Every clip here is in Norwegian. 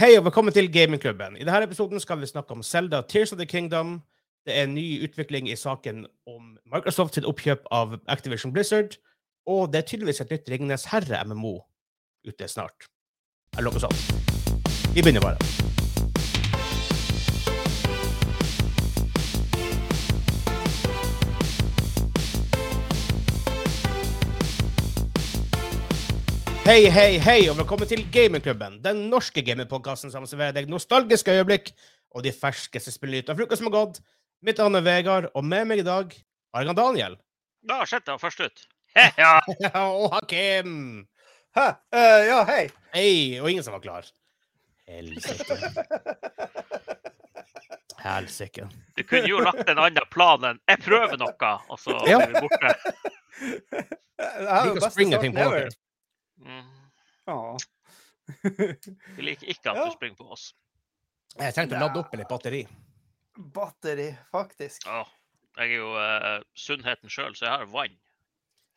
Hei og velkommen til Gamingklubben. I denne episoden skal vi snakke om Zelda Tears of the Kingdom. Det er en ny utvikling i saken om Microsoft sitt oppkjøp av Activision Blizzard. Og det er tydeligvis et nytt Ringenes herre-MMO ute snart. Eller noe sånt. Vi begynner bare. Hei, hei, hei, og velkommen til Gamingklubben. Den norske gamingpodkasten som serverer deg nostalgiske øyeblikk og de ferskeste spillnyhetene fra uka som har gått. Mitt navn er Vegard, og med meg i dag har jeg Daniel. Da jeg var først ut. ja. og Hakim. Hæ? Uh, ja, hei. Hei, og ingen som var klar. Helsike. Helsike. Du kunne jo lagt en annen plan enn 'jeg prøver noe', og så Ja. er vi borte. Jeg har Liker å springe ting på ever. Mm. Ja. Vi liker ikke at Ja. du springer på oss. Jeg trengte å lade opp med litt batteri. Batteri, faktisk. Ja. Jeg er jo uh, sunnheten sjøl, så jeg har vann.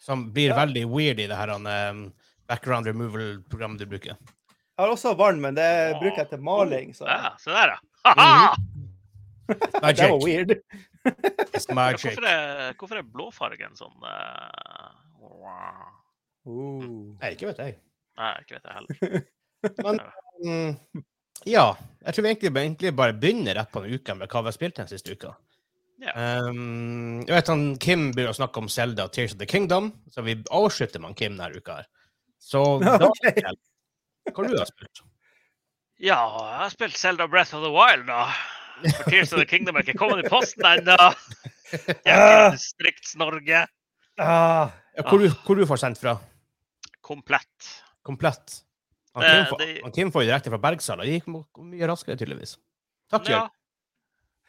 Som blir Ja. veldig weird i det her um, background removal-programmet du bruker. Jeg har også vann, men det bruker jeg til maling, så Ja, se der, ja. Haha! det var weird. It's Ja. Hvorfor, er, hvorfor er blåfargen sånn uh... wow. Uh. Nei, ikke vet jeg. Nei, ikke vet jeg heller. Men um, ja, jeg tror vi egentlig, egentlig bare begynner rett på den uka med hva vi har spilt den siste uka. Ja. Um, jeg vet han Kim begynner å snakke om Zelda Tears of the Kingdom, så vi avslutter med Kim denne uka. her. Så da, okay. hva du har spilt? Ja, jeg har spilt Zelda Breath of the Wild, da. For Tears of the Kingdom er ikke kommet i posten ennå. Distrikts-Norge. Ah, Ja, hvor, hvor du får sendt fra? Komplett. Komplett? Han Det- Kim, får, det- han Kim får jo direkte fra Bergsala. Det gikk mye raskere, tydeligvis. Takk, Ja. Jørgen.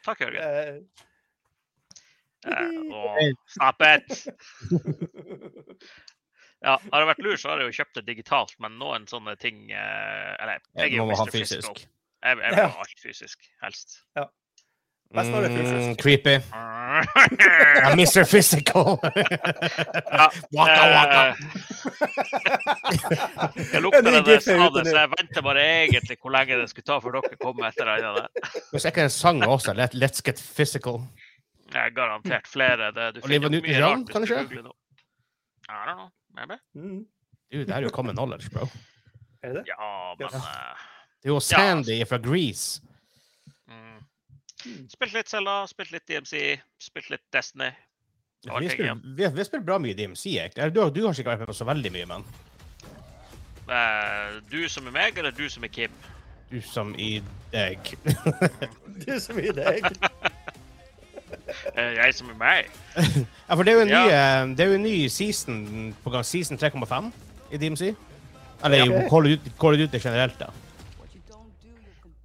Takk, Jørgen. Uh, Eh, åh, stop it! Ja, har det vært lur, så har jeg jo kjøpt det digitalt, men noen sånne ting eh, Eller, jeg er jo må ha Mr. fysisk. Jeg, jeg vil ha alt fysisk, helst. Er Mm, creepy. I'm Mr. Physical. Ja, waka, waka. eh, Jeg lukter den ny det da jeg gif er sa ute det, nå. så jeg venter bare egentlig hvor lenge det skulle ta før dere kom med et eller annet. Hvis ikke en sang også, Let, Let's Get Physical. Jeg har garantert flere. Det, du Oliver finner mye Newton-John, rart kanskje? I don't know. Maybe. mm. Du, det er jo common knowledge, bro. Er det det? Ja, men Ja. eh, Det er jo Sandy fra Grease. Mm. Mm. Spilt litt Zelda, spilt litt DMC, spilt litt Destiny. Vi spiller, vi, har- vi spilt bra mye DMC, egentlig. Du, du har ikke vært med på så veldig mye, men uh, du som er meg, eller du som er Kim? du som i deg. Du som i deg. Eh, jeg som er meg? ja, for det er jo en ny, Ja. eh, det er jo en ny season på gang, season 3,5 i DMC. Eller i Call of Duty- Call of Duty generelt, da.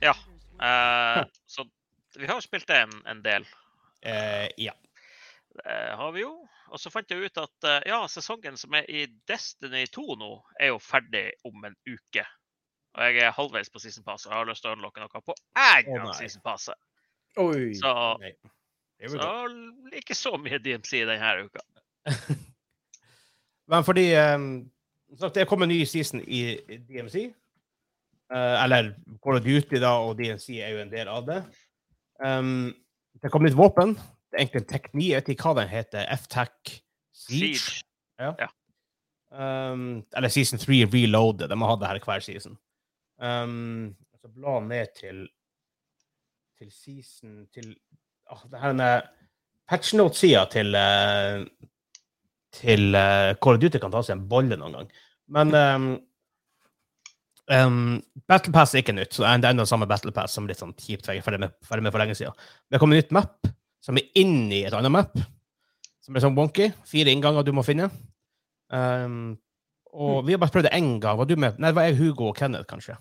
Ja. Eh, så vi har jo spilt det en, en del. Eh, ja. Det har vi jo. Og så fant jeg ut at eh, ja, sesongen som er i Destiny 2 nå, er jo ferdig om en uke. Og jeg er halvveis på season pass og jeg har lyst til å unlocke noe på egen oh, season pass. Oi. Så, så ikke så mye DMC denne uka. Men fordi um, sagt, Det kom en ny season i i DMC. Uh, eller Call of Duty da, og DMC er jo en del av det. Um, det kom nytt våpen. Det er egentlig en tekni. Jeg vet ikke hva den heter. F-Tac Siege. Siege. Um, eller Season 3 Reloaded. De har hatt det her hver season. Um, så bla ned til til season til ah, det her er patch note-sida til uh, til uh, Call of Duty kan ta seg en bolle noen gang. Men um, um, Battle Pass er ikke nytt. så Det er enda samme Battle Pass som litt sånn kjipt. Jeg er ferdig med, ferdig med for lenge siden. Men det kommer en nytt map som er inni et annet map. Som er sånn wonky. Fire innganger du må finne. Um, og vi har bare prøvd det én gang. Var du med? Nei, det var jeg, Hugo og Kenneth, kanskje.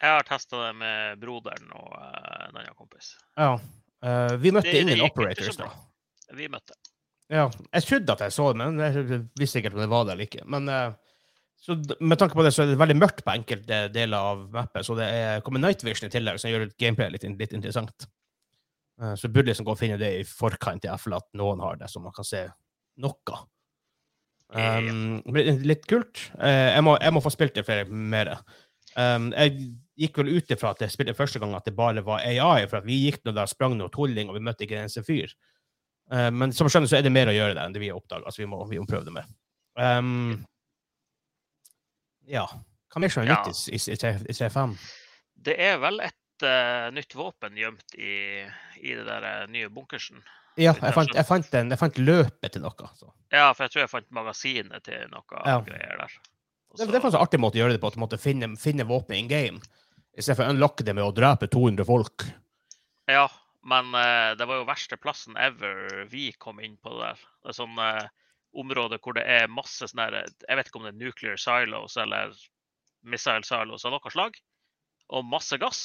Jeg har testa det med broderen og uh, en annen kompis. Ja. Uh, vi møtte Det- det ingen gikk operators da. Vi møtte. Ja, jeg trodde at jeg så det, men jeg visste ikke om det var det eller ikke. Men eh, så med tanke på det, så er det veldig mørkt på enkelte deler av mappet, så det er, kommer night vision i tillegg, som gjør gameplay litt, litt interessant. Eh, så burde liksom gå og finne det i forkant, i hvert at noen har det, så man kan se noe. Um, litt kult. Eh, jeg, må, jeg må få spilt det flere mer. Um, jeg gikk vel ut ifra at jeg spilte første gang at det bare var AI, for at vi gikk nå der, sprang noe tulling, og vi møtte ikke en eneste fyr. Um, men som skjønner, så er det mer å gjøre der enn det vi har oppdaga, så vi må, vi må prøve det med. Um, ja. Hva mer som er nytt i, i, i, 3.5? Det er vel et uh, nytt våpen gjemt i, i det der eh, nye bunkersen. Ja, jeg fant, jeg, fant en, jeg fant løpet til noe. Så. Ja, for jeg tror jeg fant magasinet til noe Ja. greier der. Det, det er faktisk en artig måte å gjøre det på, at du måtte finne, finne våpen in game. I stedet for å unlocke det med å drepe 200 folk. Ja, men uh, det var jo verste plassen ever vi kom inn på det der. Det er sånn eh, område hvor det er masse sånne her, Jeg vet ikke om det er nuclear silos eller missile silos av noe slag. Og masse gass.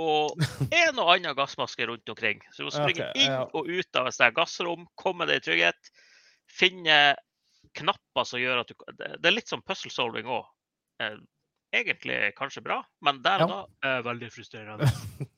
Og en og annen gassmaske rundt omkring. Så du må springe okay, inn ja. og ut av et sted gassrom, komme deg i trygghet. Finne knapper som gjør at du Det er litt sånn puzzle solving òg. Eh, egentlig kanskje bra, men der og Ja. da er veldig frustrerende.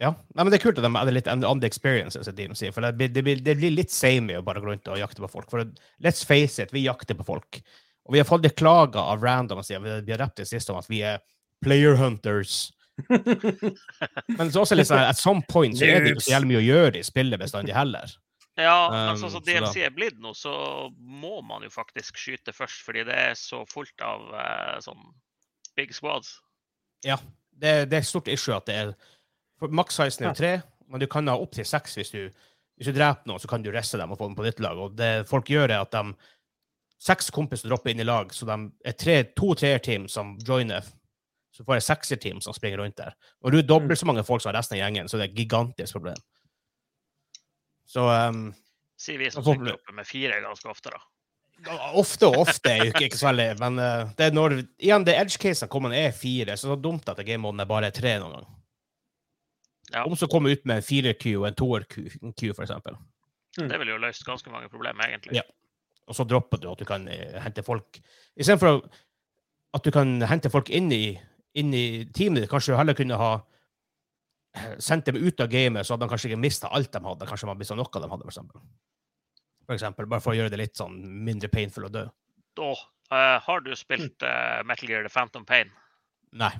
Ja, Nei, men Det er kult at de hadde litt andre experiences, sier, for det blir, det, blir, det blir litt samey å bare gå rundt og jakte på folk. For let's face it, vi jakter på folk. Og vi har fått klager av random siden vi vi har rappet det siste om at vi er player hunters. Men så også litt sånn, at some point så er det ikke så jævlig mye å gjøre i spillet bestandig heller. Ja, Um, men sånn som så er blitt nå, så må man jo faktisk skyte først, fordi det er så fullt av uh, sånn big squads. Ja, det, det er et stort issue at det er for Maks-sizen er jo tre, men du kan ha opptil seks hvis du hvis du dreper noen, så kan du reste dem og få dem på ditt lag. Og det folk gjør, er at de seks kompiser dropper inn i lag, så de er tre, to treerteam som joiner. Så får jeg sekserteam som springer rundt der. Når du er dobbelt så mange folk som resten av gjengen, så det er et gigantisk problem. Så um, Sier vi som sykler vi- oppe med fire ganske ofte, da. Ofte og ofte er jo ikke, ikke så veldig Men uh, det er når igjen det edge-casen kommer er fire, så det er så dumt at gamemoden er bare tre noen gang. Ja. Om så kommer ut med en 4Q og en 2R-Q, for eksempel. Mm. Det ville jo løst ganske mange problemer, egentlig. Ja. Og så dropper du at du kan eh, hente folk Istedenfor at du kan hente folk inn i, inn i teamet ditt, kanskje du heller kunne ha eh, sendt dem ut av gamet, så hadde de kanskje ikke mista alt de hadde. Kanskje man mista noe de hadde, for eksempel. For eksempel. Bare for å gjøre det litt sånn mindre painful å dø. Da uh, har du spilt uh, Metal Gear The Phantom Pain. Nei.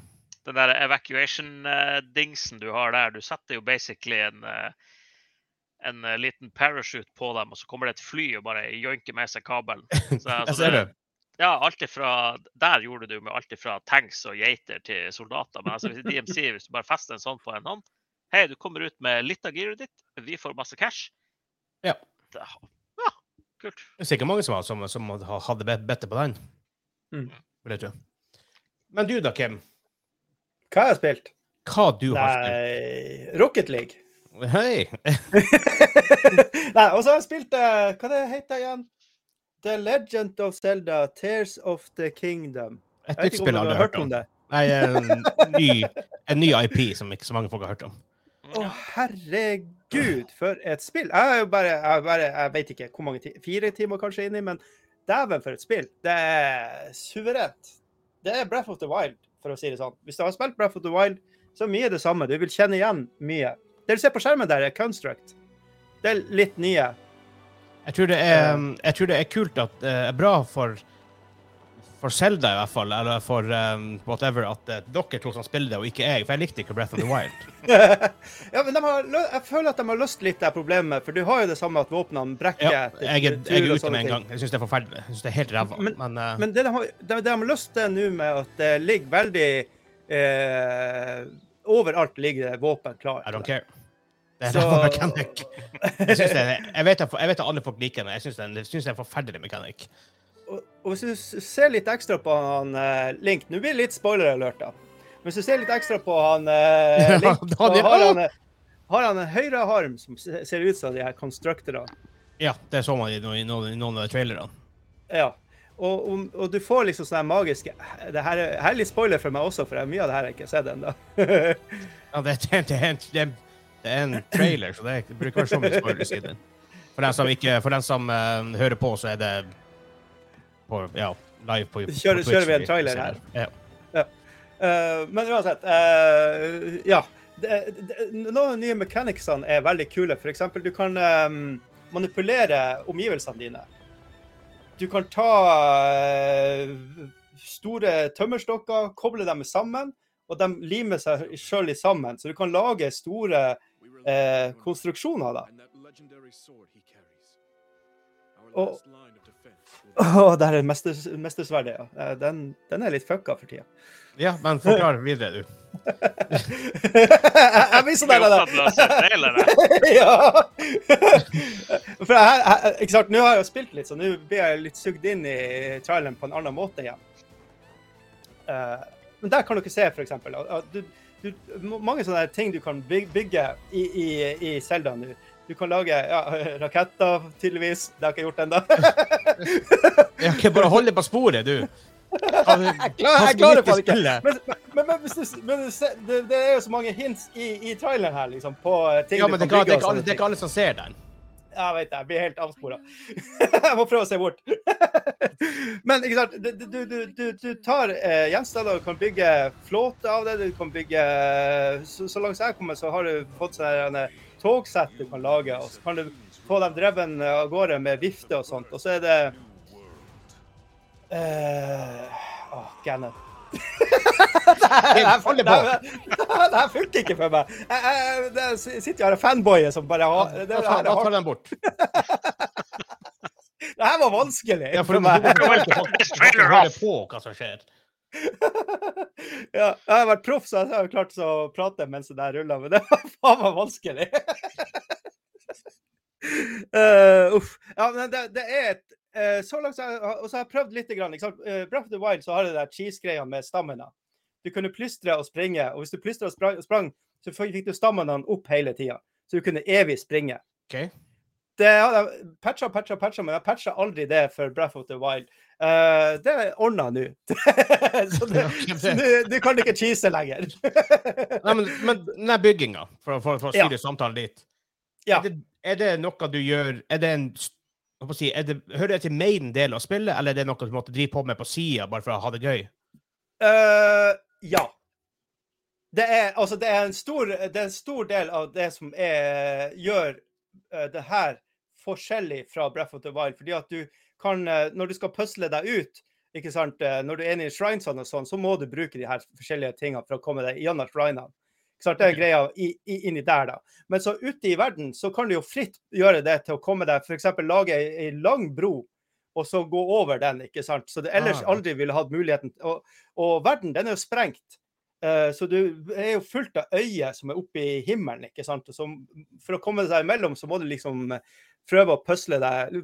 Den der evacuation-dingsen du har der, du setter jo basically en eh, en eh, liten parachute på dem, og så kommer det et fly og bare joinker med seg kabelen. Så, Jeg ser det-. Ja, alt ifra, Der gjorde du med alt ifra tanks og geiter til soldater. Men altså, hvis DMC, hvis du bare fester en sånn på en hånd Hei, du kommer ut med litt av giret ditt, vi får masse cash. Ja. Da, ja, kult. Det er sikkert mange som, som, som hadde bedt på den. Mm. Vet jeg. Men du da, Kim? Hva har jeg spilt? Hva du har spilt? Nei, Rocket League. Hei! Nei, og så har jeg spilt uh, Hva det heter det igjen? The Legend of Zelda, Tears of the Kingdom. Et Jeg vet nytt ikke om spill jeg dere har hørt om. det. Nei, en ny, en ny IP som ikke så mange folk har hørt om. Å, herregud, for et spill! Jeg er jo bare, jeg, bare, jeg vet ikke hvor mange timer, fire timer kanskje inni, men dæven for et spill. Det er suverent. Det er Breath of the Wild, for å si det sånn. Hvis du har spilt Breath of the Wild, så er mye det samme. Du vil kjenne igjen mye. Det du ser på skjermen der, er Construct. Det er litt nye. Jeg tror det er, jeg tror det er kult at det er bra for for Zelda i hvert fall, eller for um, whatever, at uh, dere to som spiller det, og ikke jeg. For jeg likte ikke Breath of the Wild. ja, men de har, jeg føler at de har løst litt det problemet, for du har jo det samme at våpnene brekker Ja, jeg er, jeg er ute med en gang. Jeg syns det er forferdelig. Jeg synes det er helt ræva. Men- Men, uh, Men det de har, det, de har løst det nå med at det ligger veldig eh, Overalt ligger det våpen klart. I don't care. Det er ræva mechanic. Jeg, jeg, jeg vet at alle folk liker det. Jeg syns det, er en- det er en forferdelig mechanic. Og, og hvis du ser litt ekstra på han eh, Link Nå blir det litt spoiler-alert, da. Men hvis du ser litt ekstra på han eh, Link, så har han, eh, har han en høyre arm som ser ut som de her constructorene. Ja, det så man i noen, i noen, av trailerne. Ja. Og, og, og du får liksom sånne magiske Det her er, her er litt spoiler for meg også, for mye av det her har jeg ikke sett ennå. Ja, det, det, det, det, er- det en trailer, så det, bruker bruker være så mye spoilers i den. For den som, ikke, for den som uh, hører på, så er det på, ja, live på, på Kjører- Twitch kjører vi en trailer her? Ja. Ja. Uh, men uansett uh, Ja. Det, det, noen av de nye mechanicsene er veldig kule. Eksempel, du kan um, manipulere omgivelsene dine. Du kan ta uh, store tømmerstokker, koble dem sammen, og de limer seg sjøl sammen. Så du kan lage store eh, konstruksjoner da. Og- Å, der er mesters, mestersverdet, ja. Eh, Den, den er litt fucka for tida. Ja, men forklar videre, du. jeg blir sånn er der, ja! For jeg, jeg, ikke sant, Nå har jeg jo spilt litt, så nå blir jeg litt sugd inn i traileren på en annen måte igjen. Uh, men der kan dere se, for eksempel, at du, du, mange sånne ting du kan bygge i, i, i Zelda nå. Du kan lage ja, raketter, tydeligvis. Det har jeg ikke gjort ennå. Jeg kan bare holde på sporet, du. Jeg klarer, klarer faen ikke. Men, men, men, du, men du det, det er jo så mange hints i, i traileren her, liksom, på ting Ja, men det kan det bygge. er ikke alle- det er ikke alle som ser den. Jeg vet det, jeg blir helt avspora. jeg må prøve å se bort. Men ikke sant, du, du, du, du, du tar eh, gjenstander og kan bygge flåte av det. Du kan bygge Så, så langt jeg kommer, så har du fått sånne togsett du kan lage. Og så kan du få dem dreven av gårde med vifte og sånt. Og så er det eh, Åh, Gannon. det her Hold det det her- funker ikke for meg. Jeg, jeg, jeg sitter jo her og fanboyer som bare har det, Da tar er den bort. det her var vanskelig Ja, for for du må du, ikke høre på hva som skjer. ja, jeg har vært proff, så jeg har klart å prate mens det der ruller, men det var faen meg vanskelig. uh, uff. Ja, men det, det er et uh, Så langt så har og så har jeg prøvd litt. Grann, sant? Uh, Breath of the Wild så har det der cheese-greia med stamina. Du kunne plystre og springe, og hvis du plystra og sprang, sprang så fikk du staminaen opp hele tida. Så du kunne evig springe. Okay. Det har jeg patcha, patcha, patcha, men jeg patcha aldri det for Breath of the Wild. Eh, det er ordna nå. så nå kan du, ikke cheese lenger. Nei, men, men den bygginga, for, for, for å Ja. styre samtalen litt Ja. er, det, er det noe du gjør Er det en si, er det, Hører det til main del av spillet, eller er det noe du måtte drive på med på sida bare for å ha det gøy? Uh, ja. Det er, altså, det, er en stor, det er en stor del av det som er, gjør uh, det her forskjellig fra Breath of the Wild. Fordi at du kan, eh, når du skal pusle deg ut, ikke sant, eh, når du er inne i shrinesene og sånn, så må du bruke de her forskjellige tingene for å komme deg gjennom shrinene. Ikke sant? Det er greia i, i, inni der, da. Men så ute i verden så kan du jo fritt gjøre det til å komme deg, f.eks. lage ei, ei lang bro og så gå over den, ikke sant. Så det ellers Ah. aldri ville hatt muligheten. Og, og verden, den er jo sprengt. Uh, så du er jo fullt av øyer som er oppe i himmelen, ikke sant. Og så, for å komme deg imellom, så må du liksom prøve å pusle deg,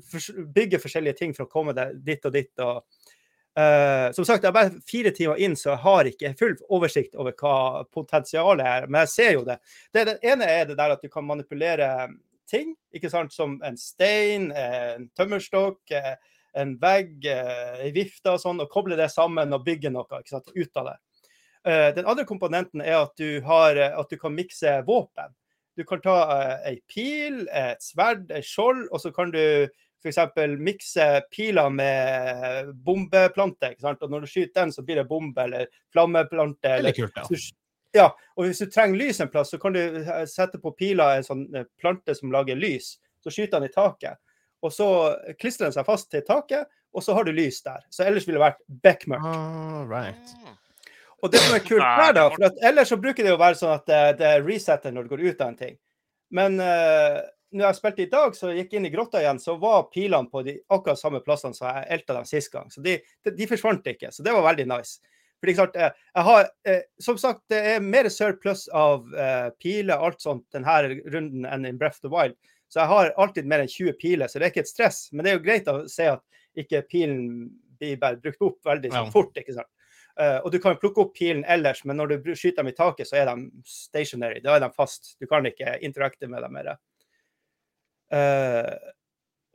bygge forskjellige ting for å komme deg dit og dit. og Uh, som sagt, jeg er bare fire timer inn, så jeg har ikke full oversikt over hva potensialet er. Men jeg ser jo det. det. Det ene er det der at du kan manipulere ting, ikke sant, som en stein, en tømmerstokk, eh, en vegg, eh, ei vifte og sånn, og koble det sammen og bygge noe ikke sant, ut av det. Eh, Den andre komponenten er at du, har, eh, at du kan mikse våpen. Du kan ta uh, ei pil, et sverd, et skjold, og så kan du f.eks. mikse piler med bombeplante. ikke sant? Og når du skyter den, så blir det bombe eller flammeplante. Det er Eller, kult, ja. så ja, og hvis du trenger lys en plass, så kan du eh, sette på piler en sånn eh, plante som lager lys. Så skyter den i taket. Og så klistrer den seg fast til taket, og så har du lys der. Så ellers ville det vært bekmørkt. All right. Og det som er kult her, da, for at ellers så bruker det jo å være sånn at det, det resetter når du går ut av en ting. Men uh, når jeg spilte i dag, så gikk jeg inn i grotta igjen, så var pilene på de akkurat samme plassene som jeg elta dem sist gang. Så de, de, de forsvant ikke. Så det var veldig nice. Fordi klart, eh, jeg har, eh, Som sagt, det er mer surplus av eh, piler alt sånt denne runden enn in Breath of the Wild. Så jeg har alltid mer enn 20 piler, så det er ikke et stress. Men det er jo greit å se at ikke pilen blir bare brukt opp veldig sånn, Ja. fort. ikke sant? Eh, og du kan plukke opp pilen ellers, men når du skyter dem i taket, så er de stationary. Da er de fast. Du kan ikke interakte med dem mer. Eh,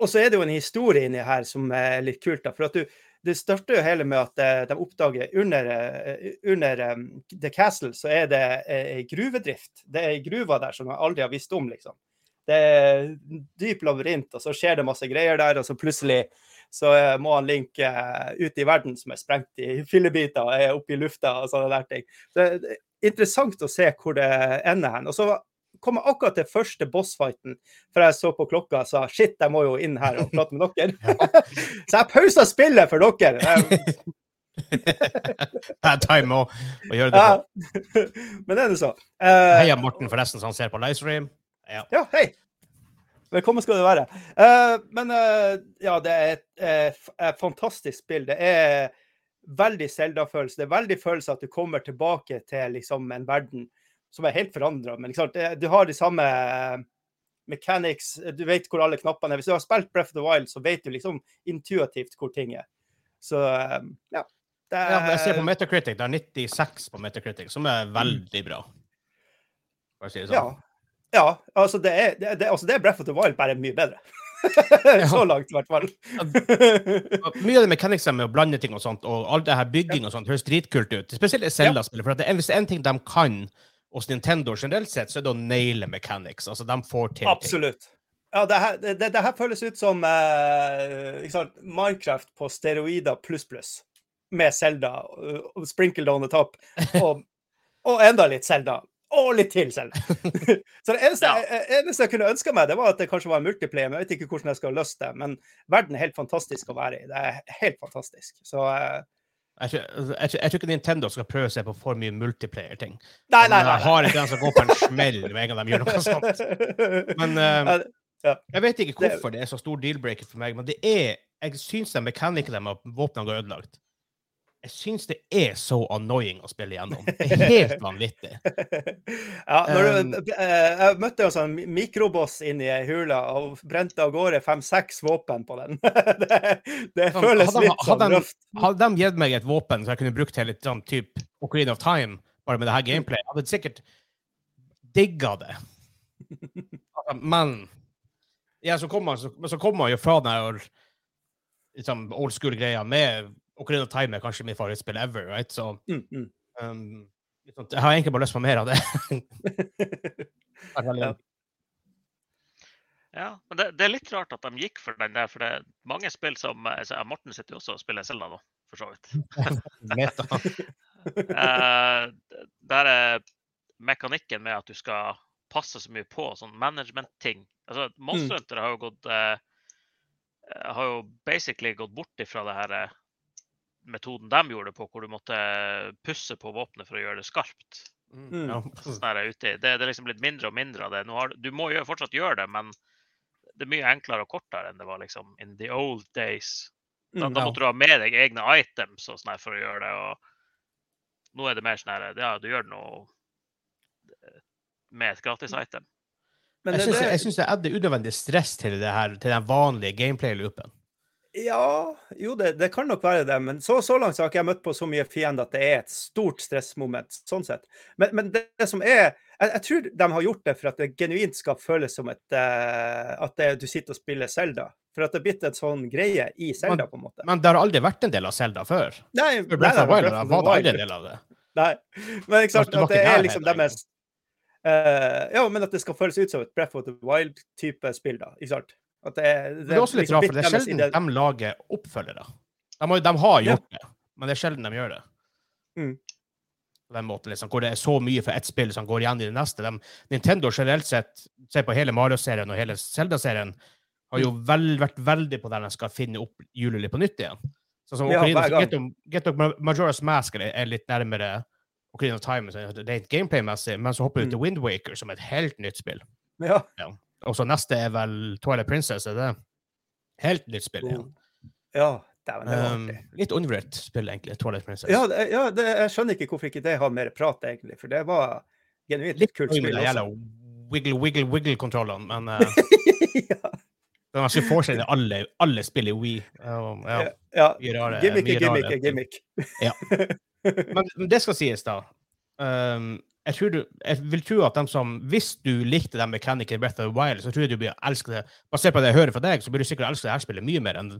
og så er det jo en historie inni her som er litt kult. da, for at du, Det starter jo hele med at eh, de oppdager under, under um, The Castle så er det ei gruvedrift. Det er ei gruve der som de aldri har visst om, liksom. Det er dyp labyrint, og så skjer det masse greier der, og så plutselig så eh, må han Link eh, ut i verden som er sprengt i fillebiter og er oppe i lufta og sånne der ting. Så det er interessant å se hvor det ender hen. Og så kom jeg akkurat til første bossfighten, for jeg så på klokka og sa shit, jeg må jo inn her og prate med dere. så jeg pausa spillet for dere. Det er time å, å gjøre det på. Ja. Men det er nå så. Uh, Heia Morten, forresten, som ser på livestream. Ja. Ja, hei. Velkommen skal du være. Uh, men uh, ja, det er et eh, et fantastisk spill. Det er veldig Zelda-følelse. Det er veldig følelse at du kommer tilbake til liksom, en verden som er helt forandra. Men sant? Du har de samme mechanics, du vet hvor alle knappene er. Hvis du har spilt Breath of the Wild, så vet du liksom intuitivt hvor ting er. Så ja. Det Ja, jeg ser på er, Metacritic, det er 96 på Metacritic, som er veldig bra. Si det ja. Ja, altså det er, det, det, altså det er Breath of the Wild, bare mye bedre. Så langt, i hvert fall. Mye av det mechanicsene med å blande ting og sånt, og all det her bygging og sånt, høres dritkult ut. Spesielt i Zelda-spillet. For det er, hvis det er en ting de kan hos Nintendo generelt sett, så er det å naile mechanics. Altså, de får til. Absolutt. Ja, det her, det, det her føles ut som eh, sant, Minecraft på steroider pluss pluss. Med Zelda, og sprinkled on the top. Og, og enda litt Zelda. Og litt til selv. Så det eneste, Ja. jeg, eneste jeg kunne ønska meg, det var at det kanskje var en multiplayer. Men jeg vet ikke hvordan jeg skal løse det. Men verden er helt fantastisk å være i. Det er helt fantastisk. Så uh... Jeg tror, altså, jeg, tror, jeg tror ikke Nintendo skal prøve seg på for mye multiplayer-ting. Nei, nei, nei, nei. har ikke den som å gå på en smell med en gang de gjør noe sånt. Men uh, Ja, jeg vet ikke hvorfor det er så stor deal-breaker for meg, men det er Jeg syns mekanikerne at våpnene går ødelagt Jeg syns det er så annoying å spille gjennom. Det er helt vanvittig. ja, når Um, du, eh, jeg møtte en sånn mikroboss inni ei hule og brente av gårde fem-seks våpen på den. det, det Sånn, føles hadde- litt sånn røft. Hadde de gitt meg et våpen så jeg kunne brukt til litt sånn type Ocarina of Time, bare med det her gameplayet, hadde jeg sikkert digga det. Altså, Men ja, så kommer man, kommer man jo fra den her liksom, old school-greia med Ocarina of Time er kanskje mitt favorittspill ever, right? Så Mm, mm. um, jeg har egentlig bare lyst på mer av det. Ja. Ja, men det, det er litt rart at de gikk for den der, for det er mange spill som altså, Morten sitter jo også og spiller Selda nå, for så vidt. Meta. uh, der er mekanikken med at du skal passe så mye på sånn management-ting. Altså, Monster Mm. Hunter har jo gått uh, har jo basically gått bort ifra det her eh, metoden de gjorde på, hvor du måtte pusse på våpenet for å gjøre det skarpt. Mm. Ja. Sånn ute. Det, det er liksom blitt mindre og mindre av det. Nå har, du må jo fortsatt gjøre det, men det er mye enklere og kortere enn det var liksom in the old days. Da, Mm, da måtte du ha med deg egne items og sånn for å gjøre det. og Nå er det mer sånn her Ja, du gjør noe nå med et gratis item. Men Jeg det- syns det- jeg syns det adder unødvendig stress til det her, til den vanlige gameplay-loopen. Ja, jo, det, det kan nok være det. Men så, så langt så har ikke jeg møtt på så mye fiender at det er et stort stressmoment. sånn sett. Men, men det, det som er jeg, jeg tror de har gjort det for at det genuint skal føles som et, uh, at det, du sitter og spiller Zelda. For at det er blitt en sånn greie i Zelda, på en måte. Men det har aldri vært en del av Zelda før. Nei, nei, nei, Wild var det aldri en del av det. Nei. Men ikke sant, Det at det er liksom deres uh, Ja, men at det skal føles ut som et Breath of the Wild-type spill, da. Ikke sant? At det, det, det er også litt liksom rart, for det er sjelden de lager oppfølgere. De har, de har Ja. gjort det, men det er sjelden de gjør det. Mm. På den måten, liksom, hvor det er så mye for ett spill som går igjen i det neste. De, Nintendo generelt sett, se på hele Mario-serien og hele Zelda-serien, har jo Mm. vel, vært veldig på der de skal finne opp hjulet på nytt igjen. Sånn som Ja, Ocarina, gang. Get Get of Majora's Mask er, litt nærmere Ocarina of Time, så det ikke gameplay-messig, men så hopper du til Mm. Wind Waker, som er et helt nytt spill. Ja. Og så neste er vel Twilight Princess, er det? Helt nytt spill igjen. Ja, dæven, det var Um, artig. litt undervurdert spill, egentlig, Twilight Princess. Ja, det, ja det, jeg skjønner ikke hvorfor ikke det har mer prat, egentlig. For det var genuint litt kult spill Det gjelder wiggle, wiggle, wiggle-kontrollene, men uh, ja, man ikke forskjell i alle, alle spill i Wii. Uh, ja. ja. ja. rare- Gimmick er gimmick er gimmick. Ja. Men men det skal sies, da. Um, jeg, tror du, jeg vil tro at de som Hvis du likte den mekanikken i Breath of the Wild, så tror jeg du blir elske det. Basert på det jeg hører fra deg, så blir du sikkert elske det her spillet mye mer enn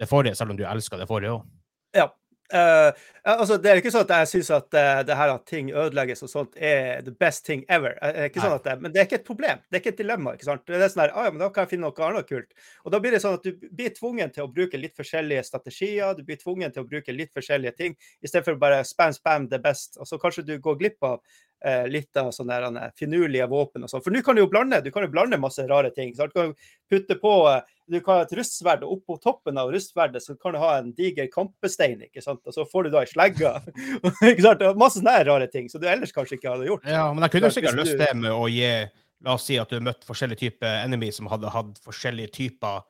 det forrige, selv om du elsker det forrige òg. Ja. Uh, altså, det er ikke sånn at jeg syns at uh, det her at ting ødelegges og sånt, er the best thing ever. Ikke sånn at det, men det er ikke et problem. Det er ikke et dilemma. ikke sant? Det er sånn her, ah, ja, men Da kan jeg finne noe annet kult. Og Da blir det sånn at du blir tvungen til å bruke litt forskjellige strategier. Du blir tvungen til å bruke litt forskjellige ting, i stedet for bare spam, spam, the best. Og så kanskje du går glipp av eh, litt av sånne der, eh, finurlige våpen og sånn. For nå kan du jo blande du kan jo blande masse rare ting. Sant? du kan putte på eh, du kan ha et rustsverd, og oppå toppen av rustsverdet så kan du ha en diger kampestein. ikke sant? Og så får du da ei slegge. ikke sant? Masse sånne rare ting som du ellers kanskje ikke hadde gjort. Ja, men jeg kunne jo sikkert løst det med å gi La oss si at du har møtt forskjellige typer enemy som hadde hatt forskjellige typer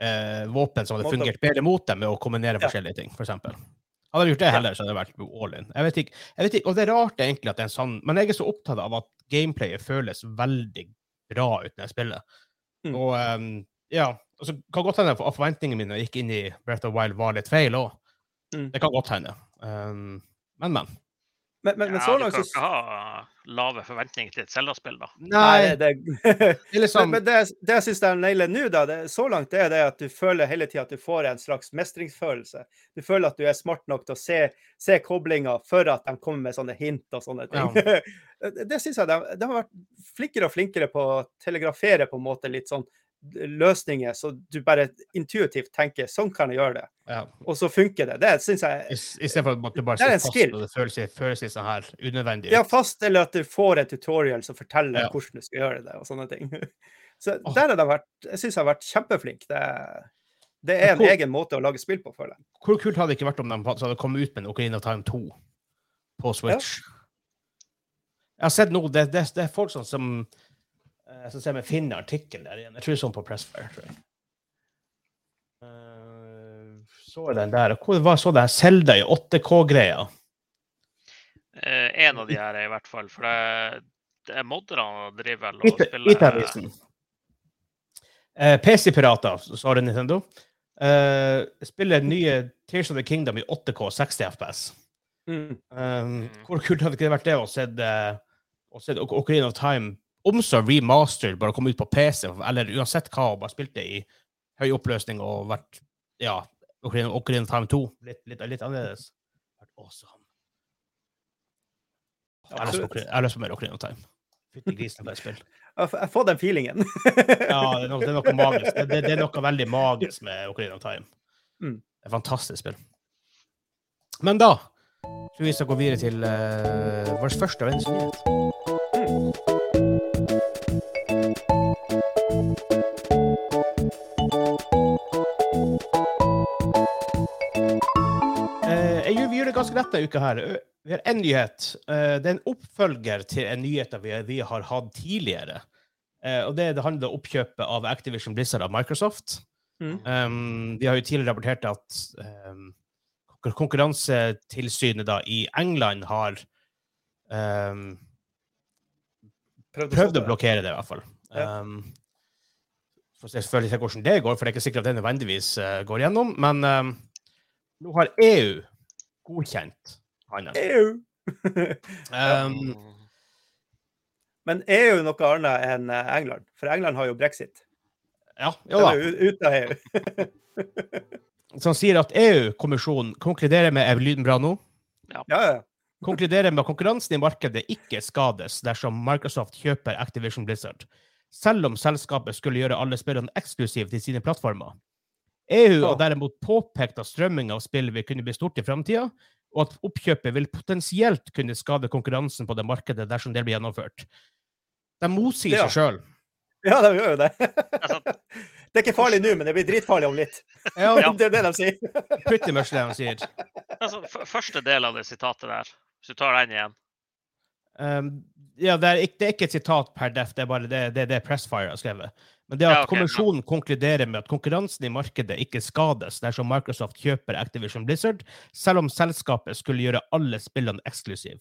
eh, våpen som hadde fungert bedre mot dem, med å kombinere Ja. forskjellige ting, f.eks. Hadde jeg gjort det heller, så hadde det vært all in. Jeg vet ikke, jeg vet ikke, Og det er rart egentlig at det er en sånn Men jeg er så opptatt av at gameplayet føles veldig bra ut når jeg spiller. Mm. Og um, ja, altså, kan godt hende at forventningene mine gikk inn i Breath of Wild, var litt feil òg. Mm. Det kan godt hende. Um, men, men. Men, men, men Ja, så du kan så ikke ha lave forventninger til et Zelda-spill, da. Nei, det, det er men, liksom men det, det jeg syns de nailer nå, da, det, så langt, det er det at du føler hele tida at du får en slags mestringsfølelse. Du føler at du er smart nok til å se, se koblinga før at de kommer med sånne hint og sånne ting. det det syns jeg de, de har vært flinkere og flinkere på å telegrafere på en måte litt sånn løsninger, så du bare intuitivt tenker sånn kan jeg gjøre det, ja. og så funker det. Det syns jeg I stedet for at du bare er sitter fast, skill. og det føles, føles sånn her unødvendig. Ja, fast, eller at du får en tutorial som forteller Ja. hvordan du skal gjøre det, og sånne ting. Så oh. der har de vært Jeg syns jeg har vært kjempeflink. Det, det er en Hvor- egen måte å lage spill på, føler jeg. Hvor kult hadde det ikke vært om de hadde kommet ut med en Ocarina of Time 2 på Switch? Jeg har sett noe det, det, det er folk som, som eh, se ser jeg finne artikkelen der igjen. Jeg tror det er sånn på Pressfire. tror jeg. Eh, så jeg den der. Hvor var så det her Selda i 8K-greia? Eh, en av de her er i hvert fall, for det, det er modderne driver vel og spiller IT-avisen. Eh, PC-pirater, sa det Nintendo. Eh, spiller nye Tears of the Kingdom i 8K 60 FPS. Mm. Um, hvor kult hadde ikke det vært det å se Ocarina of Time omså remastered, bare komme ut på PC, eller uansett hva, og bare spilt det i høy oppløsning og vært ja, Ocarina, Ocarina Time 2. Litt, litt, litt annerledes. Vært awesome. Jeg har lyst på mer Ocarina Time. Fytti grisen for et spill. Jeg har f- jeg har fått den feelingen. Ja, det er noe, det er noe magisk. Det, det, er noe veldig magisk med Ocarina of Time. Mm. Det er et fantastisk spill. Men da tror vi skal gå videre til uh, vår første nyhet. Ganske lett denne uka her. Vi har én nyhet. Eh, det er en oppfølger til en nyhet vi, har hatt tidligere. Eh, og det, det handler om oppkjøpet av Activision Blizzard av Microsoft. Mm. Um, vi har jo tidligere rapportert at um, Konkurransetilsynet da, i England har um, Prøvd prøvd å blokkere det, i hvert fall. Ja. Um, får selvfølgelig se hvordan det går, for det er ikke sikkert at det nødvendigvis uh, går gjennom. Men um, nå har EU godkjent handelen. EU. Um, Men EU er noe annet enn eh, England, for England har jo brexit. ja, jo da. ute av EU. Som sier at EU-kommisjonen konkluderer med Er lyden bra nå? Ja, ja. konkluderer med at konkurransen i markedet ikke skades dersom Microsoft kjøper Activision Blizzard, selv om selskapet skulle gjøre alle spillene eksklusive til sine plattformer. EU har derimot påpekt at strømming av spill vil kunne bli stort i framtida, og at oppkjøpet vil potensielt kunne skade konkurransen på det markedet dersom det blir gjennomført. De motsier Ja. seg sjøl. ja, de gjør jo det. Det er ikke farlig nå, men det blir dritfarlig om litt. Ja, Ja. Det er det de sier. pretty much det de sier. altså, første del av det sitatet der, hvis du tar den igjen Um, ja, det er, ikke, det er ikke et sitat per def, det er bare det, det, det Pressfire har skrevet. Men det at Ja, okay, kommisjonen konkluderer med at konkurransen i markedet ikke skades dersom Microsoft kjøper Activision Blizzard, selv om selskapet skulle gjøre alle spillene eksklusive.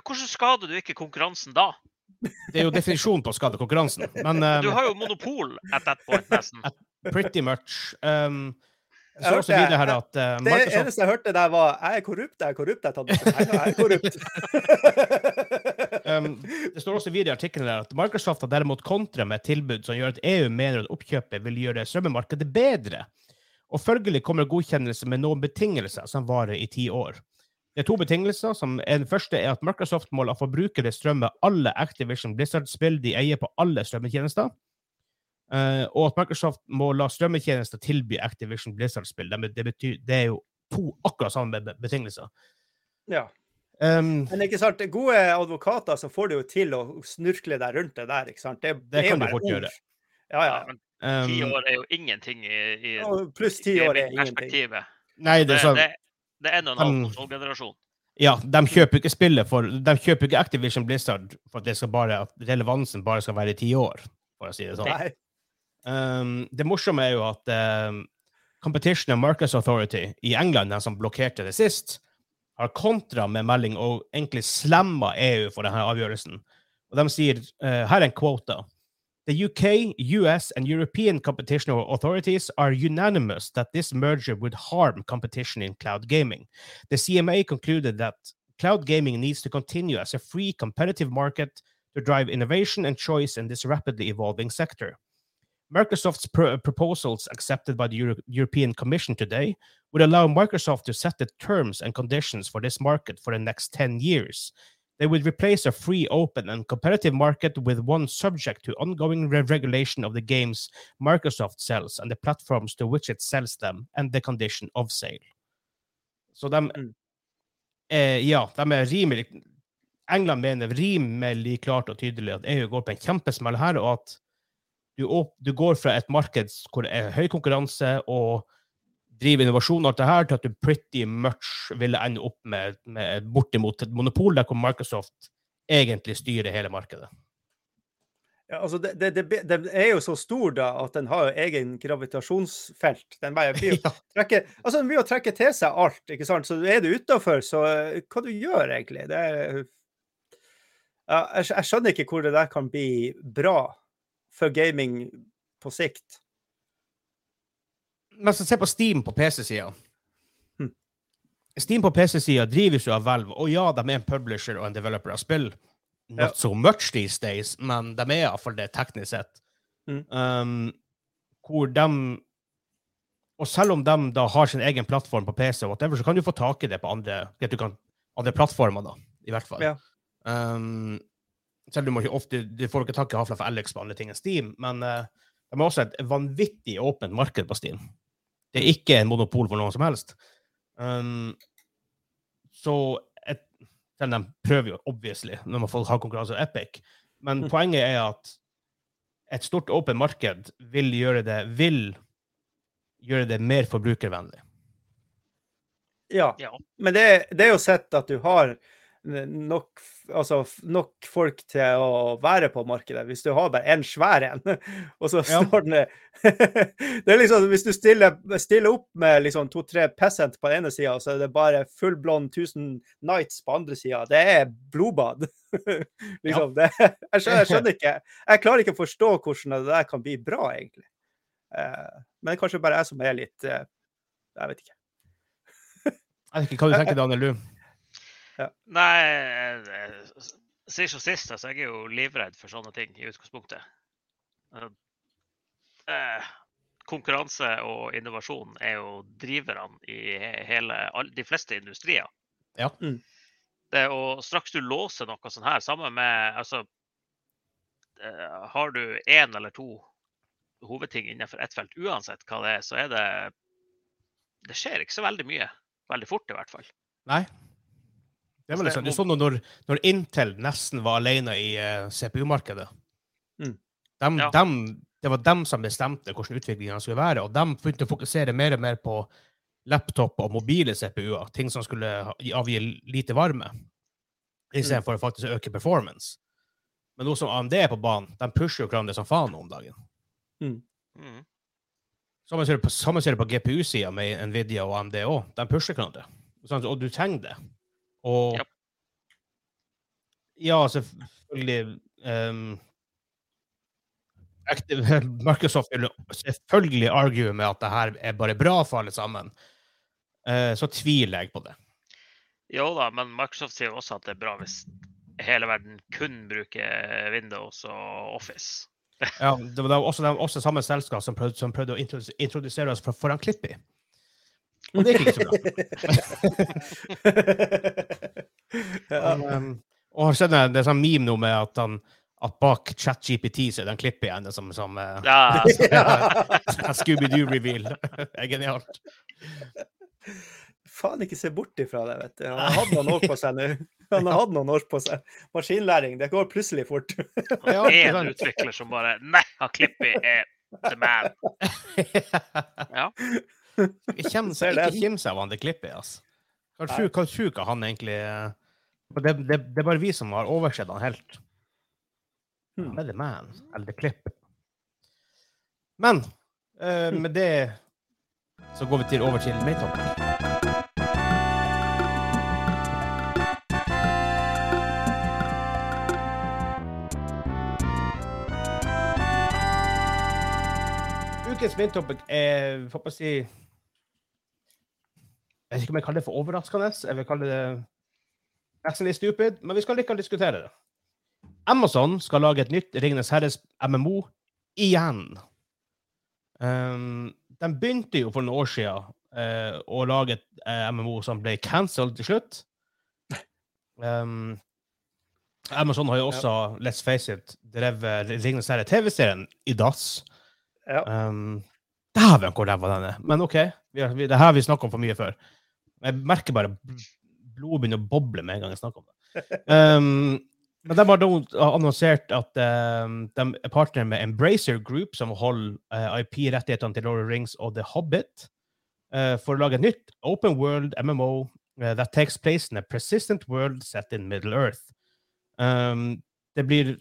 Hvordan skader du ikke konkurransen da? Det er jo definisjonen på å skade konkurransen, men Du um, har jo monopol at that point, nesten. pretty much um, Det også videre her at uh, Det Microsoft eneste jeg hørte der, var 'jeg er korrupt, jeg er korrupt'. Jeg, har tatt masse penger, jeg er korrupt. Um, det står også videre i artikkelen at Microsoft har derimot kontra med et tilbud som gjør at EU mener at oppkjøpet vil gjøre strømmemarkedet bedre. Og følgelig kommer godkjennelse med noen betingelser som varer i ti år. Det er to betingelser. som Den første er at Microsoft må la forbrukere strømme alle Activision Blizzard-spill de eier på alle strømmetjenester. Uh, og at Microsoft må la strømmetjenester tilby Activision Blizzard-spill. Det, det, det er jo to akkurat samme be- betingelser. ja. Um, Men ikke sant, gode advokater så får du jo til å snurkle deg rundt det der. ikke sant? Det, Det det kan du fort ord. gjøre. Ja, ja. Ti um, år er jo ingenting i, i Pluss ti år er ingenting. nei, det Det, sånn det, det er en og en halv Ja, de kjøper ikke spillet for De kjøper ikke Activision Blizzard for at det skal bare, at relevansen bare skal være i ti år, for å si det sånn. Nei. Um, det morsomme er jo at um, Competition and Markets Authority i England, den som blokkerte det sist, har kontra med melding og egentlig EU for denne avgjørelsen. Og de sier uh, her er en quota. The UK, US, and European competition authorities are unanimous that this merger would harm competition in cloud gaming. The CMA concluded that cloud gaming needs to continue as a free competitive market to drive innovation and choice in this rapidly evolving sector. Microsoft's pr- proposals accepted by the Euro- European Commission today would allow Microsoft to set the terms and conditions for this market for the next 10 years. They would replace a free, open, and competitive market with one subject to ongoing re- regulation of the games Microsoft sells and the platforms to which it sells them, and the condition of sale. Så de Mm. eh, Ja, de er rimelig England mener rimelig klart og tydelig at EU går på en kjempesmell her, og at du, du går fra et marked hvor det er høy konkurranse og driver innovasjon og alt det her, til at du pretty much ville ende opp med, med bortimot et monopol der hvor Microsoft egentlig styrer hele markedet. Ja, altså det, det, det, det, er jo så stor da at den har jo egen gravitasjonsfelt. Den bare blir Ja. trekke, altså den blir jo trekke til seg alt, ikke sant. Så er du utafor, så eh, hva du gjør egentlig? Det er ja, jeg, jeg skjønner ikke hvor det der kan bli bra for gaming på sikt. Men så se på Steam på PC-sida. Hm. Steam på PC-sida drives jo av Valve, og ja, de er en publisher og en developer av spill. Not Ja. so much these days, men de er iallfall det teknisk sett. Mm. Um, hvor de Og selv om de da har sin egen plattform på PC, og whatever, så kan du få tak i det på andre, kan, andre plattformer, da, i hvert fall. Ja. Um, selv om du må ikke ofte Du får ikke tak i Hafla for Alex på andre ting enn Steam, men uh, de har også et vanvittig åpent marked på Steam. Det er ikke en monopol for noen som helst. Um, så et, selv om de prøver jo, obviously, når man får ha konkurranse av Epic. Men Mm. poenget er at et stort åpent marked vil gjøre det, vil gjøre det mer forbrukervennlig. Ja. Ja. Men det, det er jo sett at du har nok, altså, nok folk til å være på markedet. Hvis du har bare en svær en, og så Ja. står den Det er liksom, Hvis du stiller, stiller opp med liksom to-tre peasant på den ene sida, så er det bare fullblond 1000 nights på andre sida. Det er blodbad. liksom, det, jeg, skjønner, jeg skjønner ikke Jeg klarer ikke å forstå hvordan det der kan bli bra, egentlig. Eh, men det er kanskje bare jeg som er litt eh, Jeg vet ikke. Jeg vet ikke hva du tenker, Daniel, du? Nei, sist og sist, altså, jeg er jo livredd for sånne ting i utgangspunktet. Eh, eh, konkurranse og innovasjon er jo driverne i hele, de fleste industrier. Ja. Mm. Det, og straks du låser noe sånn her, sammen med altså, eh, Har du én eller to hovedting innenfor ett felt, uansett hva det er, så er det Det skjer ikke så veldig mye. Veldig fort, i hvert fall. Nei. Det er vel sånn, det du så når, når Intel nesten var alene i uh, CPU-markedet. Mm. Dem- Ja. dem- det var dem som bestemte hvordan utviklingen skulle være, og de begynte å fokusere mer og mer på laptop og mobile CPU-er, ting som skulle avgi lite varme, istedenfor å faktisk øke performance. Men nå som AMD er på banen, de pusher jo hverandre som faen om dagen. Mm. Samme ser du på, på GPU-sida med Nvidia og AMD òg. De pusher hverandre. Sånn, og du trenger det. Og ja, Ja, selvfølgelig um, Microsoft vil selvfølgelig argue med at det her er bare bra for alle sammen. Uh, så tviler jeg på det. Jo da, men Microsoft sier også at det er bra hvis hele verden kun bruker Windows og Office. Ja, det var også, det var også samme selskap som prøvde, som prøvde å introdusere oss for, foran Clippy. Og det gikk ikke så bra. ja. Han, um, og har sett det, det er sånn meme nå med at, han, at bak ChatGPT så er det en klipp igjen det som, som uh, Ja, Scooby-Doo-reveal. Det er genialt. faen ikke se bort ifra det, vet du. Han har hatt noen år på seg nå. Han har hatt noen år på seg. Maskinlæring, det går plutselig fort. Ja, Én en utvikler som bare Nei, han Klippi er the man. Ja. Ikke kimse av han det klippet, altså. Hva tror han egentlig det, det, det er bare vi som har oversett han helt. Hmm. Han er the man, eller the clip. Men uh, med det så går vi til, over til topic. Ukens main topic er får jeg si Jeg vet ikke om jeg kaller det for overraskende. Jeg vil kalle det nesten litt stupid, men vi skal likevel diskutere det. Amazon skal lage et nytt Ringenes herres MMO igjen. Um, de begynte jo for noen år siden uh, å lage et uh, MMO som ble cancelled til slutt. Um, Amazon har jo også, let's face it, drevet Ringenes herre TV-serien i dass. Ja. Um, Dæven, hvor ræva den er! Men OK, vi vi, det her har vi snakka om for mye før. Jeg merker bare bl- blodet begynner å boble med en gang jeg snakker om det. Um, men de har annonsert at um, de er partner med Embracer Group, som holder uh, IP-rettighetene til Lord of Rings og The Hobbit, uh, for å lage et nytt open world MMO uh, that takes place in a persistent world set in Middle Earth. Um, det blir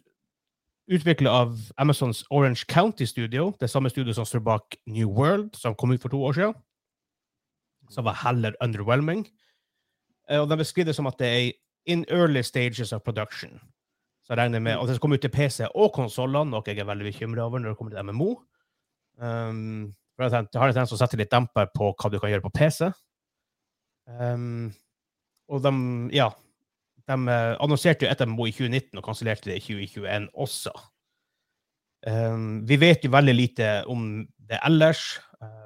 utvikla av Amazons Orange County Studio, det samme studio som står bak New World, som kom ut for to år siden. Som var heller underwhelming. Eh, og de beskriver det som at det er in early stages of production. Så jeg regner med, og Det kommer komme ut til PC og konsollene, noe jeg er veldig bekymra over når det kommer til MMO. Um, for jeg har en tendens å sette litt demper på hva du kan gjøre på PC. Um, og de, ja De eh, annonserte jo et MMO i 2019 og kansellerte det i 2021 også. Um, vi vet jo veldig lite om det ellers. Um,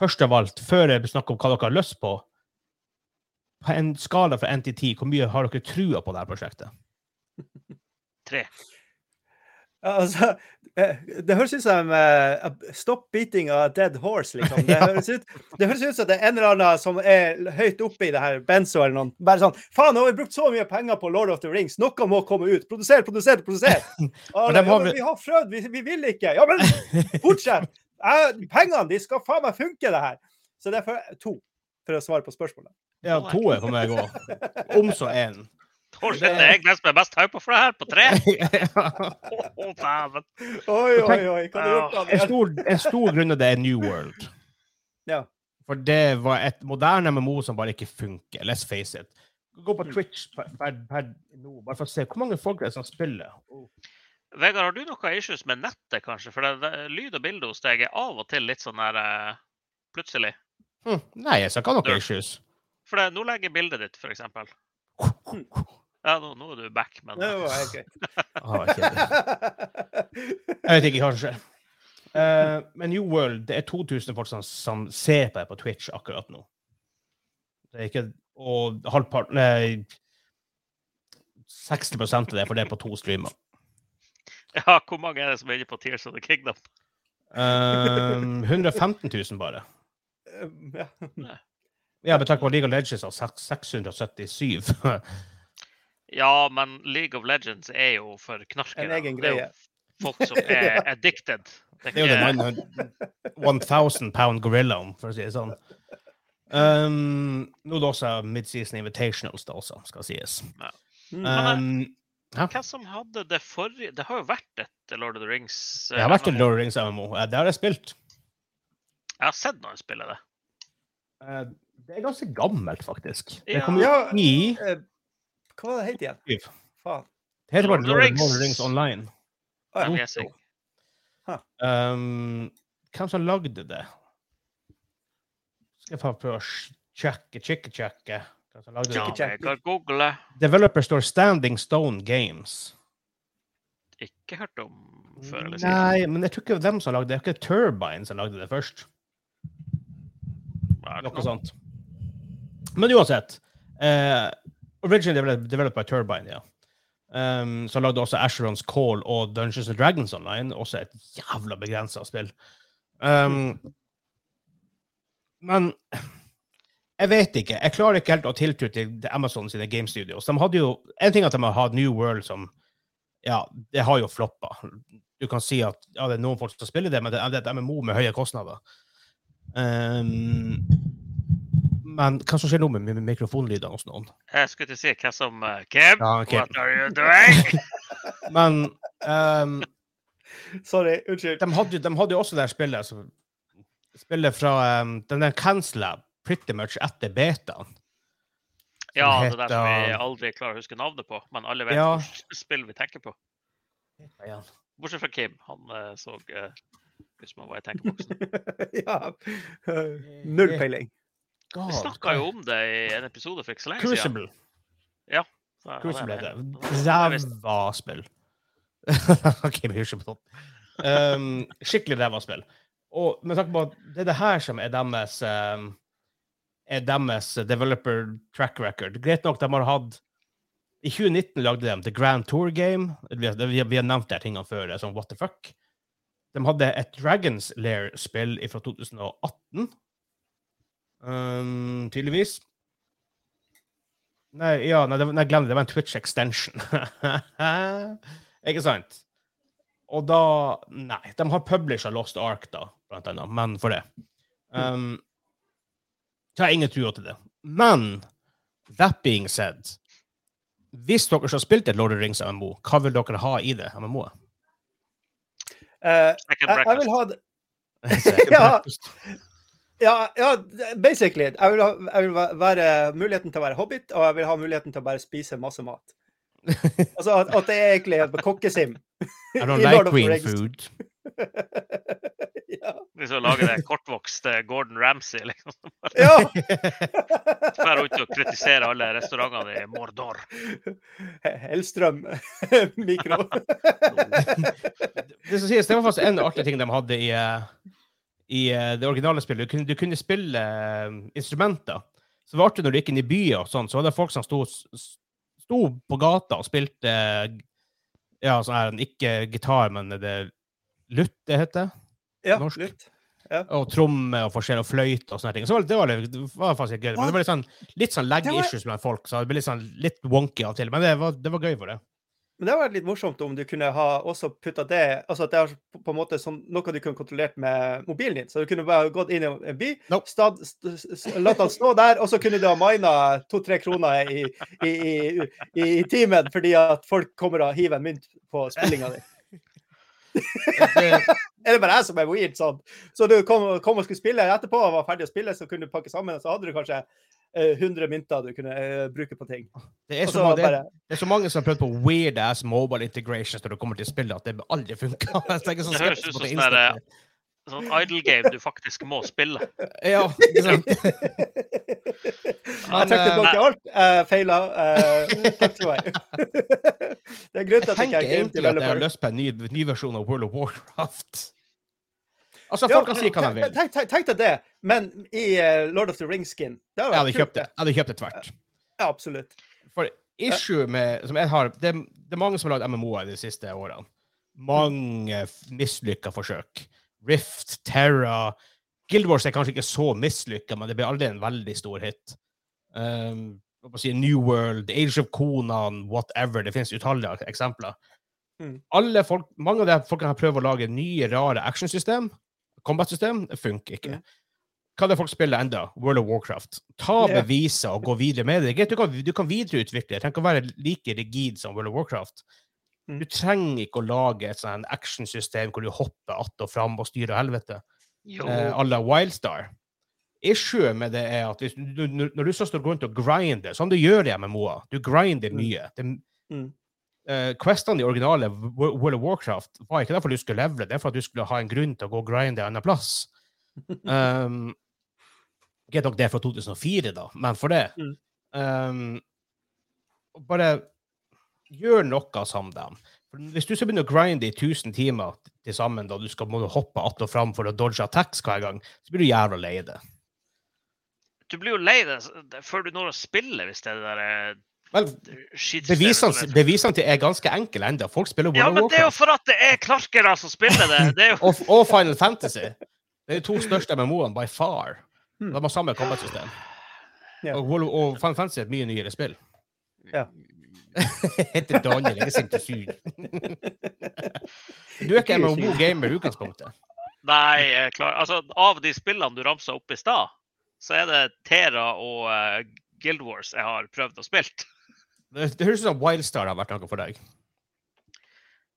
først av alt, før jeg snakker om hva dere har lyst på, på en skala fra 1 til 10, hvor mye har dere trua på dette prosjektet? Tre. Altså, eh, det høres ut som uh, Stop beating a dead horse, liksom. Det Ja. høres, ut, det høres ut som det er en eller annen som er høyt oppe i det her Benzo eller noen. Bare sånn Faen, nå har vi brukt så mye penger på Lord of the Rings. Noe må komme ut. Produser, produser, produser. Ja, vi har prøvd, vi, vi vil ikke. Ja, men fortsett! Eh, pengene, de skal faen meg funke, det her. Så det er for, to, for å svare på spørsmålet. Ja, to er for meg òg. Om så én. Det er jeg den som er mest hypa for det her, på tre. Å, dæven. Oi, oi, oi. Hva har du gjort, En stor, en stor grunn av det er New World. Ja. For det var et moderne MMO som bare ikke funker. Let's face it. Gå på Twitch per, per, per nå, bare for å se hvor mange folk det er som spiller. Oh. Vegard, har du noe issues med nettet, kanskje? For det, det, lyd og bilde hos deg er av og til litt sånn der uh, plutselig. Mm, Nei, jeg skal ikke ha noen issues. For det, nå legger jeg bildet ditt, f.eks. Ja, nå, nå er du back, men Det var helt greit. Ah. Jeg vet ikke, kanskje. Uh, men New World, det er 2000 folk som, som ser på deg på Twitch akkurat nå. Det er ikke Og halvparten Nei, 60 av det er for det er på to streamer. ja, hvor mange er det som er inne på Tears of the Kingdom? Um, 115 000 bare. Ja. Ja, med tanke på League of Legends har 677. Ja, men League of Legends er jo for knarkere. En egen greie. folk som er addicted. Det er jo den 1000 pound gorillaen, for å si det sånn. Um, nå er det også Midseason Invitationals, det også, skal sies. Ja. Um, hvem som hadde det forrige Det har jo vært et Lord of the Rings. eh, Det har vært et Lord of the Rings MMO. Eh, Det har jeg spilt. Jeg har sett noen spille det. Eh, Det er ganske gammelt, faktisk. Det Ja. kom Ja, i eh, Hva var det het igjen? Faen. Det heter bare Lord of the Lord Rings. Lord of the Rings Online. Oh, ja. Huh. Um, hvem som lagde det? Skal jeg prøve å sjekke, sjekke, sjekke. Ja, jeg kan google. Developer står Standing Stone Games. Ikke hørt om før eller siden. Nei, men jeg tror ikke dem som lagde det. Det er ikke Turbine som lagde det først. Det Noe sånt. Men uansett. Eh, originally developed by Turbine, ja. Um, så lagde også Asherons Call og Dungeons and Dragons Online. Også et jævla begrensa spill. Um, men Jeg vet ikke. Jeg klarer ikke helt å tiltro til Amazon sine game studios. De hadde jo, En ting at de har hatt New World som Ja, det har jo floppa. Du kan si at ja, det er noen folk som spiller det, men det er et MMO med høye kostnader. Um, men hva som skjer nå med, med mikrofonlydene hos noen? Jeg skulle til å si hva som uh, Kim, Ja, okay. what are you doing? Men um, Sorry, unnskyld. de, hadde, jo- de hadde jo også det spillet som Spillet fra um, Den der cancela pretty much etter betaen. Ja, det der som vi aldri klarer å huske navnet på, men alle vet Ja. hvilket spill vi tenker på. Bortsett fra Kim. Han eh, så uh, ut som han var i tenkeboksen. ja. Null peiling. Vi snakka jo om det i en episode for ikke så lenge siden. Crucible. Så, Crucible det er er- det. er Ræva spill. OK, vi hører ikke på topp. Um, skikkelig ræva spill. Og med tanke på at det er det her som er deres um, er deres developer track record. Greit nok, de har hatt I 2019 lagde de The Grand Tour Game. Vi har, nevnt de tingene før. er Sånn, what the fuck? De hadde et Dragons Lair-spill fra 2018. Um, tydeligvis. Nei, ja, nei, nei, glem det. Det var en Twitch extension. Ikke sant? Og da Nei. De har publisha Lost Ark, da, blant annet. Men for det. Um, så har ingen trua til det. Men that being said Hvis dere har spilt et Lord of the Rings MMO, hva vil dere ha i det MMO-et? Uh, jeg, jeg vil ha det Ja. Ja, ja, basically. Jeg vil, ha, jeg vil være muligheten til å være hobbit, og jeg vil ha muligheten til å bare spise masse mat. Altså at, at det er egentlig kokkesim. I don't like Lord of the green Rings. food. Liksom lage det kortvokste Gordon Ramsay, liksom. ja. Dra rundt og kritisere alle restaurantene i Mordor. Hellstrøm mikro. det, som sies, det var faktisk en artig ting de hadde i, eh, i eh, det originale spillet. Du kunne, du kunne spille eh, instrumenter. Så var det når du gikk inn i byer, og sånn, så var det folk som sto, sto på gata og spilte ja, sånn her, ikke gitar, men det lutt det heter. Ja, Norsk. lutt. Og tromme og forskjell og fløyte og sånne ting. Så det var, litt- det var faktisk gøy. Men det var litt sånn, litt sånn lag var- issues blant folk, så det ble litt sånn litt wonky av og til. Men det var, det var gøy for det. Men det hadde vært litt morsomt om du kunne ha også putta det altså at det er på- en måte sånn, noe du kunne kontrollert med mobilen din. Så du kunne bare gått inn i en by, Nope. stad, st, st, latt han stå der, og så kunne du ha mina to-tre kroner i, i, i, i, i timen fordi at folk kommer og hiver en mynt på spillinga di. Er det bare jeg som er weird sånn? Så du kom, kom og skulle spille etterpå og var ferdig å spille, så kunne du pakke sammen, og så hadde du kanskje eh, 100 mynter du kunne uh, bruke på ting. det er så, så ma- det, bare det er så mange som har prøvd på weird ass mobile integrations når det kommer til spillet, at det aldri funka. Sånn Det høres ut som det sånn. Sånn idle game du faktisk må spille. Ja, ikke sant? Jeg trekker eh, tilbake alt. Jeg feila. eh, takk skal du ha. Det er grunnen til at jeg ikke er game egentlig at jeg har developer. lyst på en ny, ny versjon av World of Warcraft. Altså, Ja, folk kan si hva de vil. Tenk, tenk, tenk deg det, men i eh, Lord of the Rings-skin. Jeg hadde kjøpt det. Jeg hadde kjøpt det tvert. Ja, absolutt. For issue med, som jeg har, det, det er mange som har lagd MMO-er de siste årene. Mange mislykka forsøk. Rift, Terra Guild Wars er kanskje ikke så mislykka, men det blir aldri en veldig stor hit. Um, si, New World, Age of Conan, whatever. Det finnes utallige eksempler. Mm. Folk, mange av de folkene har prøvd å lage nye, rare actionsystem. Combat-system. Funker ikke. Mm. Hva er det folk spiller enda? World of Warcraft. Ta yeah. beviser og gå videre med det. Du kan, du kan videreutvikle. Trenger å være like rigid som World of Warcraft. Mm. Du trenger ikke å lage et sånn actionsystem hvor du hopper att og fram og styrer helvete eh, à la Wildstar. Issue med det er at hvis du, når når du så står rundt og grinder, som du gjør i MMO-er, du grinder Mm. mye. Det, Mm. Uh, Questene i originale World of Warcraft var ikke derfor du skulle levele, det er for at du skulle ha en grunn til å gå og grinde en annen plass. Um, Greit nok det er fra 2004, da, men for det Mm. um, Bare gjør noe som dem. For hvis du skal begynne å grinde i 1000 timer til sammen, da du skal må du hoppe att og fram for å dodge attacks hver gang, så blir du jævla lei det. Du blir jo lei det før du når å spille, hvis det er der eh, Vel, bevisene, er- bevisene til er ganske enkle ennå. Folk spiller Ja, men det er jo for at det er klarkere som spiller det. Det er jo Og, og Final Fantasy. Det er de to største MMO-ene by far. Hmm. De har samme combat-system. Og, og Final Fantasy er et mye nyere spill. Ja. Heter Daniel, jeg er sint og sur. du er ikke en god gamer i utgangspunktet. Nei, jeg klar, altså, av de spillene du ramsa opp i stad, så er det Tera og uh, Guild Wars jeg har prøvd å spille. Det, det høres ut som Wildstar har vært noe for deg.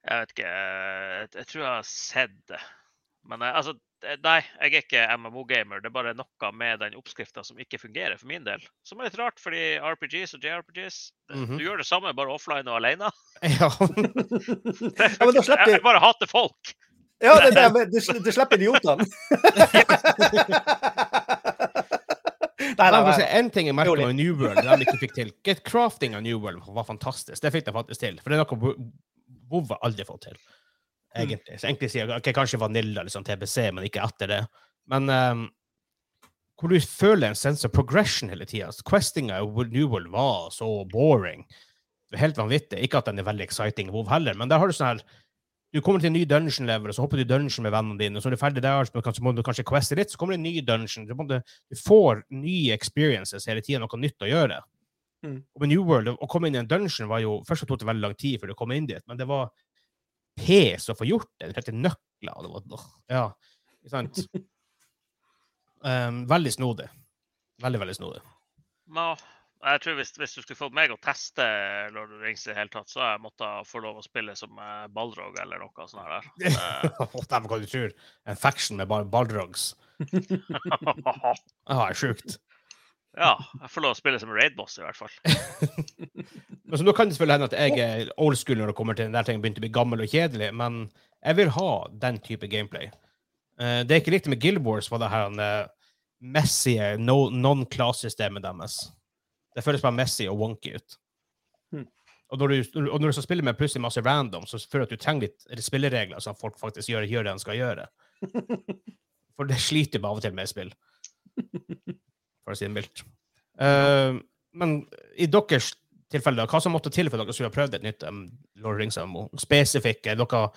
Jeg vet ikke Jeg, jeg tror jeg har sett det. Men eh, altså eh, Nei, jeg er ikke MMO-gamer. Det er bare noe med den oppskrifta som ikke fungerer for min del. Som er litt rart, fordi RPGs og JRPGs mm -hmm. Du gjør det samme, bare offline og alene. Ja. Ja, men da slipper Jeg du bare hater folk. Ja, det det, det, du, slipper idiotene. Nei, nei, nei. En ting jeg merka med New World, det de ikke fikk til Get Crafting av New World var fantastisk. Det fikk de faktisk til. For det er noe Wo- aldri fått til. Egentlig. Så egentlig sier jeg ok, kanskje Vanilla, liksom TBC, men ikke etter det. Men um, hvor du føler en sense of progression hele tida. Questinga i New World var så boring. Helt vanvittig. Ikke at den er veldig exciting i WoW heller, men der har du sånn her du kommer til en ny dungeon level, og så hopper du i dungeon med vennene dine, og så er du ferdig der, så må du kanskje queste litt, så kommer det en ny dungeon. Du, får nye experiences hele tida, noe nytt å gjøre. Mm. Og med New World, å komme inn i en dungeon var jo Først tok det veldig lang tid før du kom inn dit, men det var pes å få gjort det. Du trengte nøkler. og Det var, åh, ja, ikke sant? Um, veldig snodig. Veldig, veldig snodig. Ja, jeg tror hvis, hvis du skulle fått meg å teste Lord of the Rings i det hele tatt, så jeg måttet få lov å spille som eh, Balrog eller noe sånt her. Eh, Dæven, hva du tror. En faction med bare det Ah, er sjukt. Ja, jeg får lov å spille som raid-boss, i hvert fall. Men så nå kan det selvfølgelig hende at jeg er old school når det kommer til den der ting begynte å bli gammel og kjedelig, men jeg vil ha den type gameplay. Uh, det er ikke riktig med Guild Wars var det her uh, messige no, non-class-systemet deres. Det føles bare messy og wonky ut. Hmm. Og når du, og når du skal spille med plutselig masse random, så føler du at du trenger litt spilleregler, så folk faktisk gjør, gjør det de skal gjøre. For det sliter bare av og til med spill. For å si det mildt. Uh, men i deres tilfelle, hva som måtte til for dere skulle ha prøvd et nytt um, Lord Rings MMO? Spesifikke noen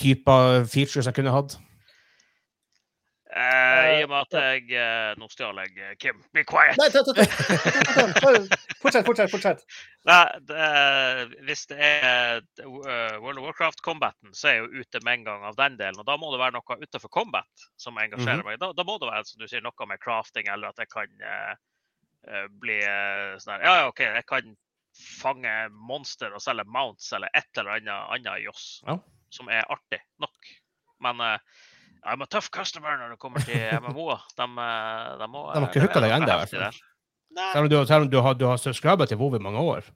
typer features jeg kunne hatt? Eh, I og med at jeg eh, Nå stjal jeg eh, Kim. Be quiet! Nei, ta, ta, ta. Fortsett, fortsett. fortsett. Nei, det, hvis det er eh, World of Warcraft-combaten, så er jeg jo ute med en gang av den delen. Og da må det være noe utenfor combat som engasjerer Mhm. meg. Da, da må det være som du sier, noe med crafting, eller at jeg kan eh, eh, bli eh, sånn her Ja, ja, OK, jeg kan fange monster og selge mounts eller et eller annet annet joss Ja. som er artig nok. Men uh, I'm a tough customer når det kommer til MMO-er. De, eh, de må De har ikke hooka deg ennå, i hvert fall. Selv om du, selv om du har, du har subscribet til WoW i mange år.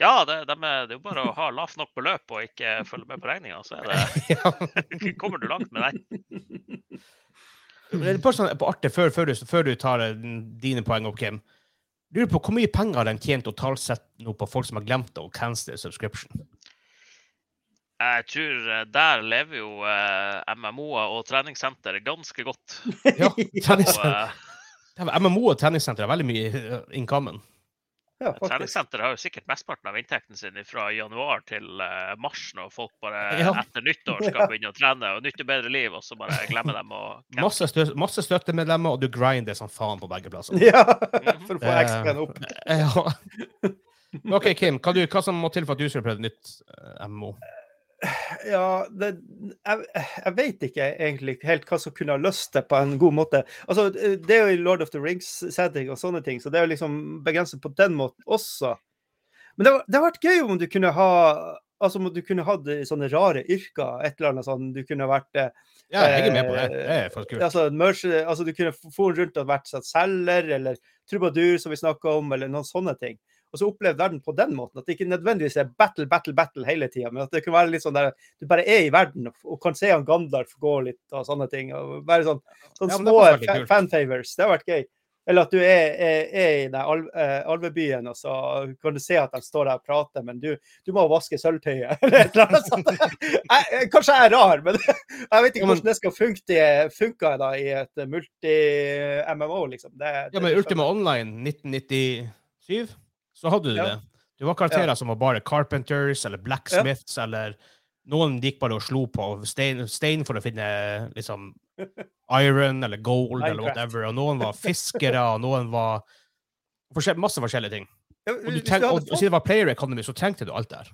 Ja, det, de er, det er jo bare å ha lavt nok beløp og ikke følge med på regninga, så det, kommer du langt med den. Det bare sånn, på artig, før, før, du, før du tar eh, dine poeng opp, Kim. Lurer på hvor mye penger den de tjent totalt sett nå på folk som har glemt å cancele subscription? Jeg tror eh, der lever jo eh, MMO-er og treningssenter ganske godt. Ja, treningssenter. eh, MMO og treningssenter har veldig mye in common. Ja, Treningssenteret treningssenter har jo sikkert mesteparten av inntekten sin fra januar til mars, når folk bare Ja. etter nyttår skal begynne å trene og nytte bedre liv, og så bare glemmer dem å Masse, stø masse støttemedlemmer, og du grinder som faen på begge plasser. Ja, for å få XP-en opp. Ja. OK, Kim. Hva, du, hva som må til for at du skulle prøve nytt MMO? Ja, det, jeg, jeg vet ikke egentlig helt hva som kunne ha løst det på en god måte. Altså, Det er jo i Lord of the Rings-setting og sånne ting, så det er jo liksom begrenset på den måten også. Men det, var, det har vært gøy om du kunne ha altså om du kunne hatt sånne rare yrker. Et eller annet sånn. Du kunne vært eh, Ja, jeg er med på det. Det er faktisk kult. altså, merch, altså, Du kunne få rundt og vært sånn selger eller trubadur, som vi snakka om, eller noen sånne ting. Og så oppleve verden på den måten. At det ikke nødvendigvis er battle, battle, battle hele tida, men at det kan være litt sånn der du bare er i verden og, kan se han Gandalf gå litt og sånne ting. og Bare sånn, sånne Ja, små fa- kult. fanfavors. Det har vært gøy. Eller at du er, er, er i den alv, eh, alvebyen, og så kan du se at de står der og prater, men du, du må vaske sølvtøyet. Jeg, jeg- kanskje jeg er rar, men jeg vet ikke hvordan det skal funke, funke da, i et multi-MMO, liksom. Det, Ja, men Ultima Online 1997, så hadde du det. Du var karakterer som var bare Carpenters eller Blacksmiths eller Noen gikk bare og slo på stein, stein for å finne liksom iron eller gold eller whatever. Og noen var fiskere, og noen var forskjell, masse forskjellige ting. Ja, Og, du og, og siden det var player economy, så trengte du alt der.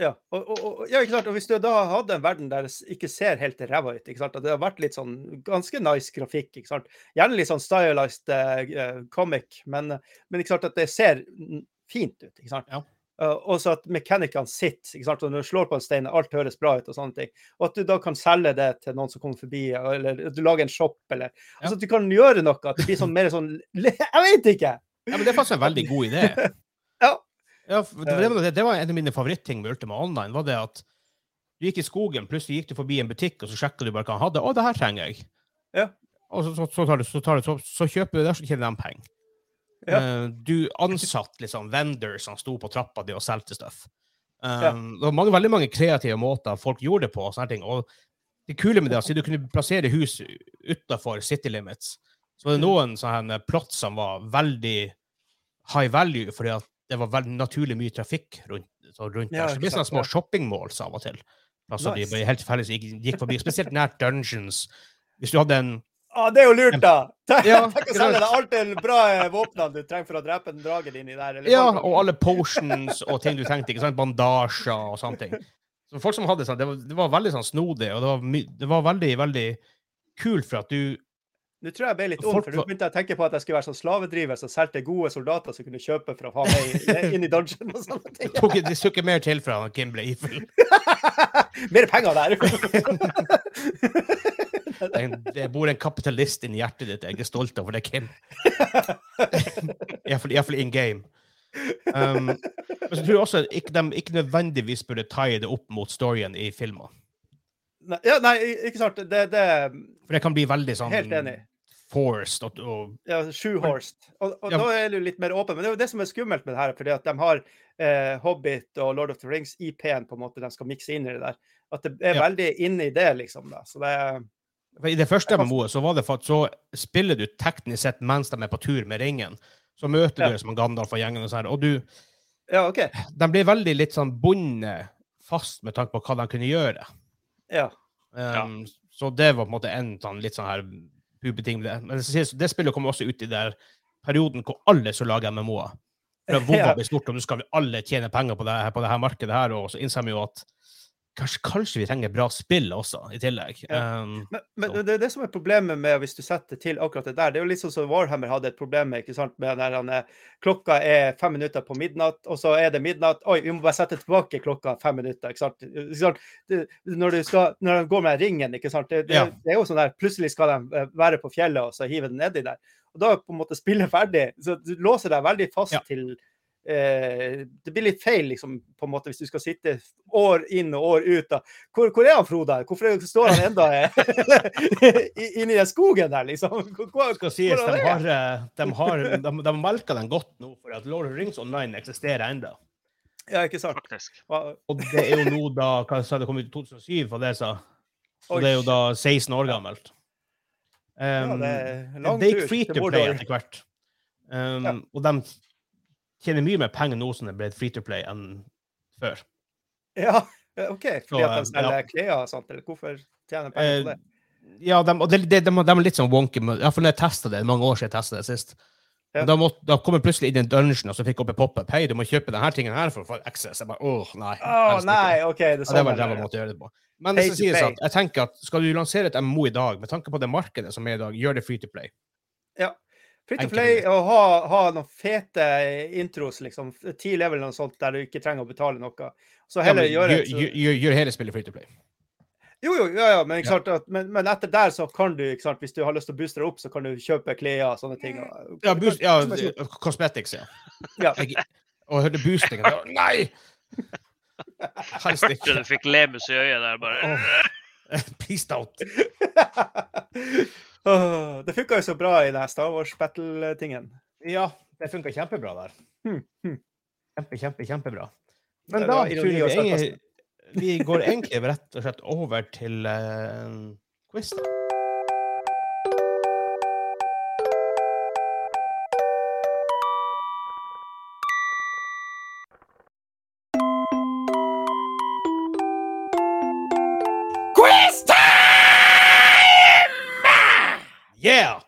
Ja, og, og, ja, ikke sant? og hvis du da hadde en verden der det ikke ser helt ræva ut, ikke sant? at det har vært litt sånn ganske nice grafikk, ikke sant? gjerne litt sånn stylized uh, comic, men, men ikke sant at det ser fint ut. ikke sant? Ja. Uh, og så at mekanikerne sitter, ikke sant? og når du slår på en stein, alt høres bra ut og sånne ting. Og at du da kan selge det til noen som kommer forbi, eller at du lager en shop, eller Ja. altså at du kan gjøre noe, at det blir sånn mer sånn Jeg vet ikke! Ja, men Det er faktisk en veldig god idé. Ja. Ja, det, var- det, var en av mine favorittting med Ultima Online. var det at Du gikk i skogen, plutselig gikk du forbi en butikk, og så sjekka du bare hva han hadde. 'Å, det her trenger jeg.' Ja. Og så, så, så, tar du, så, tar du, så, så kjøper du det, så tjener de penger. Ja. Eh, du ansatte liksom vendors som sto på trappa di og solgte stuff. Um, Ja. Det var mange, veldig mange kreative måter folk gjorde det på. og sånne ting. Og det kule med det, er at du kunne plassere hus utafor city limits, så var det Mm. noen sånne plots som var veldig high value, fordi det var veldig naturlig mye trafikk rundt, så rundt Ja, der. Så det ble sånne små ja. shoppingmåls av og til. Altså, Nice. de helt tilfeldig gikk forbi. Spesielt nært dungeons. Hvis du hadde en Ah, det er jo lurt, da! Tenk Ja, tenk å selge deg alt det bra eh, våpnene du trenger for å drepe den dragen inni der. eller Ja, og alle potions og ting du trengte. ikke sant? Bandasjer og sånne ting. Så folk som hadde sånn, det var, det var veldig sånn snodig, og det var, det var veldig, veldig kult for at du Nå tror jeg jeg ble litt ung, for nå begynte jeg å tenke på at jeg skulle være sånn slavedriver som solgte gode soldater som kunne kjøpe for å ha meg inn i dungeon og sånne ting. tok, det tok ikke mer til fra Kim evil. Mer penger der! Det, bor en kapitalist inni hjertet ditt. Jeg er stolt for det, Kim. Iallfall in game. Um, men så tror jeg også at ikke, de ikke nødvendigvis burde tie det opp mot storyen i filmer. Nei, ja, nei, ikke sant. Det, det For det kan bli veldig sånn Helt enig. forced. Og, og, ja, shoehorsed. Og, og Ja. da er jo litt mer åpen. Men det er jo det som er skummelt med det her, fordi at de har eh, Hobbit og Lord of the Rings, IP-en, på en måte, de skal mikse inn i det der. At det er Ja. veldig inne i det, liksom. da. Så det er I det første MMO-et så var det for at så spiller du teknisk sett mens de er på tur med ringen. Så møter Ja. du som Gandalf og gjengen, og, så her, og du, Ja, okay. de blir veldig litt sånn bundet fast med tanke på hva de kunne gjøre. Ja. Um, Så det var på en måte en sånn, litt sånn her pubeting. Men det, spillet kommer også ut i der perioden hvor alle som lager MMO-er. For har blitt stort, og nå skal vi alle tjene penger på det her, på det her markedet her, og så innser vi jo at kanskje, kanskje vi trenger bra spill også, i tillegg. Ja. Um, Men, men det er det som er problemet med hvis du setter til akkurat det der. Det er jo litt sånn som Warhammer hadde et problem med. ikke sant? Med der han, eh, klokka er fem minutter på midnatt, og så er det midnatt. Oi, vi må bare sette tilbake klokka fem minutter. ikke sant? Ikke sant? Det, når, du skal, når de går med ringen, ikke sant? Det, det, Ja. det er jo sånn der, plutselig skal de eh, være på fjellet og så hive den nedi der. Og da på en måte spillet ferdig. Så du låser deg veldig fast Ja. til eh, Det blir litt feil liksom, på en måte, hvis du skal sitte år inn og år ut. da. Hvor, hvor er han Frode? Hvorfor står han enda inni den skogen der, liksom? Hvor, hvor, skal sies, de har, eh, de har de, de melker den godt nå, for at Lord of Rings Online eksisterer ennå. Ja, ikke sant? faktisk. Og det er jo nå da Hva sa det kom ut i 2007, for det sa? Og det er jo da 16 år gammelt. Ja, Um, det er lang tur free til to play Mordor. etter hvert. Um, Ja. Og de tjener mye mer penger nå som det ble free to play enn før. Ja, OK. Fordi at de eh, selger ja. klær og sånt, eller hvorfor tjener penger på Eh, det? Ja, de, og det, de, de er litt sånn wonky. Iallfall når jeg testa det, mange år siden jeg testa det sist. Ja. Da, måtte, da kom jeg plutselig inn i en dungeon og så fikk jeg opp en pop-up. Hei, du må kjøpe denne tingen her for å få access. Jeg bare, åh, nei. Oh, nei, OK. Det sånn Ja, det var en det ræva måte å gjøre det på. Men det sies at jeg tenker at skal du lansere et MMO i dag, med tanke på det markedet som er i dag, gjør det free to play. Free to play å og ha, ha noen fete intros, liksom. Ti level eller noe sånt, der du ikke trenger å betale noe. Så heller ja, gjøre gjør, et så- gjør, hele spillet free to play. Jo, jo, ja, ja, men, ikke Ja. at, men, men etter der så kan du, ikke sant, hvis du har lyst til å booste deg opp, så kan du kjøpe klær og sånne ting. og- Ja, boost, ja cosmetics, ja. Ja. Jeg, og hørte boostingen. da, Nei! Helst Så ikke. du fikk lemus i øyet der, bare. Oh, Peace out. Åh, det funka jo så bra i det Star Wars battle-tingen. Ja, det funka kjempebra der. Hmm, hmm. Kjempe, kjempe, kjempebra. Men da tror jeg vi, vi går egentlig rett og slett over til uh, quiz. Da. Yeah!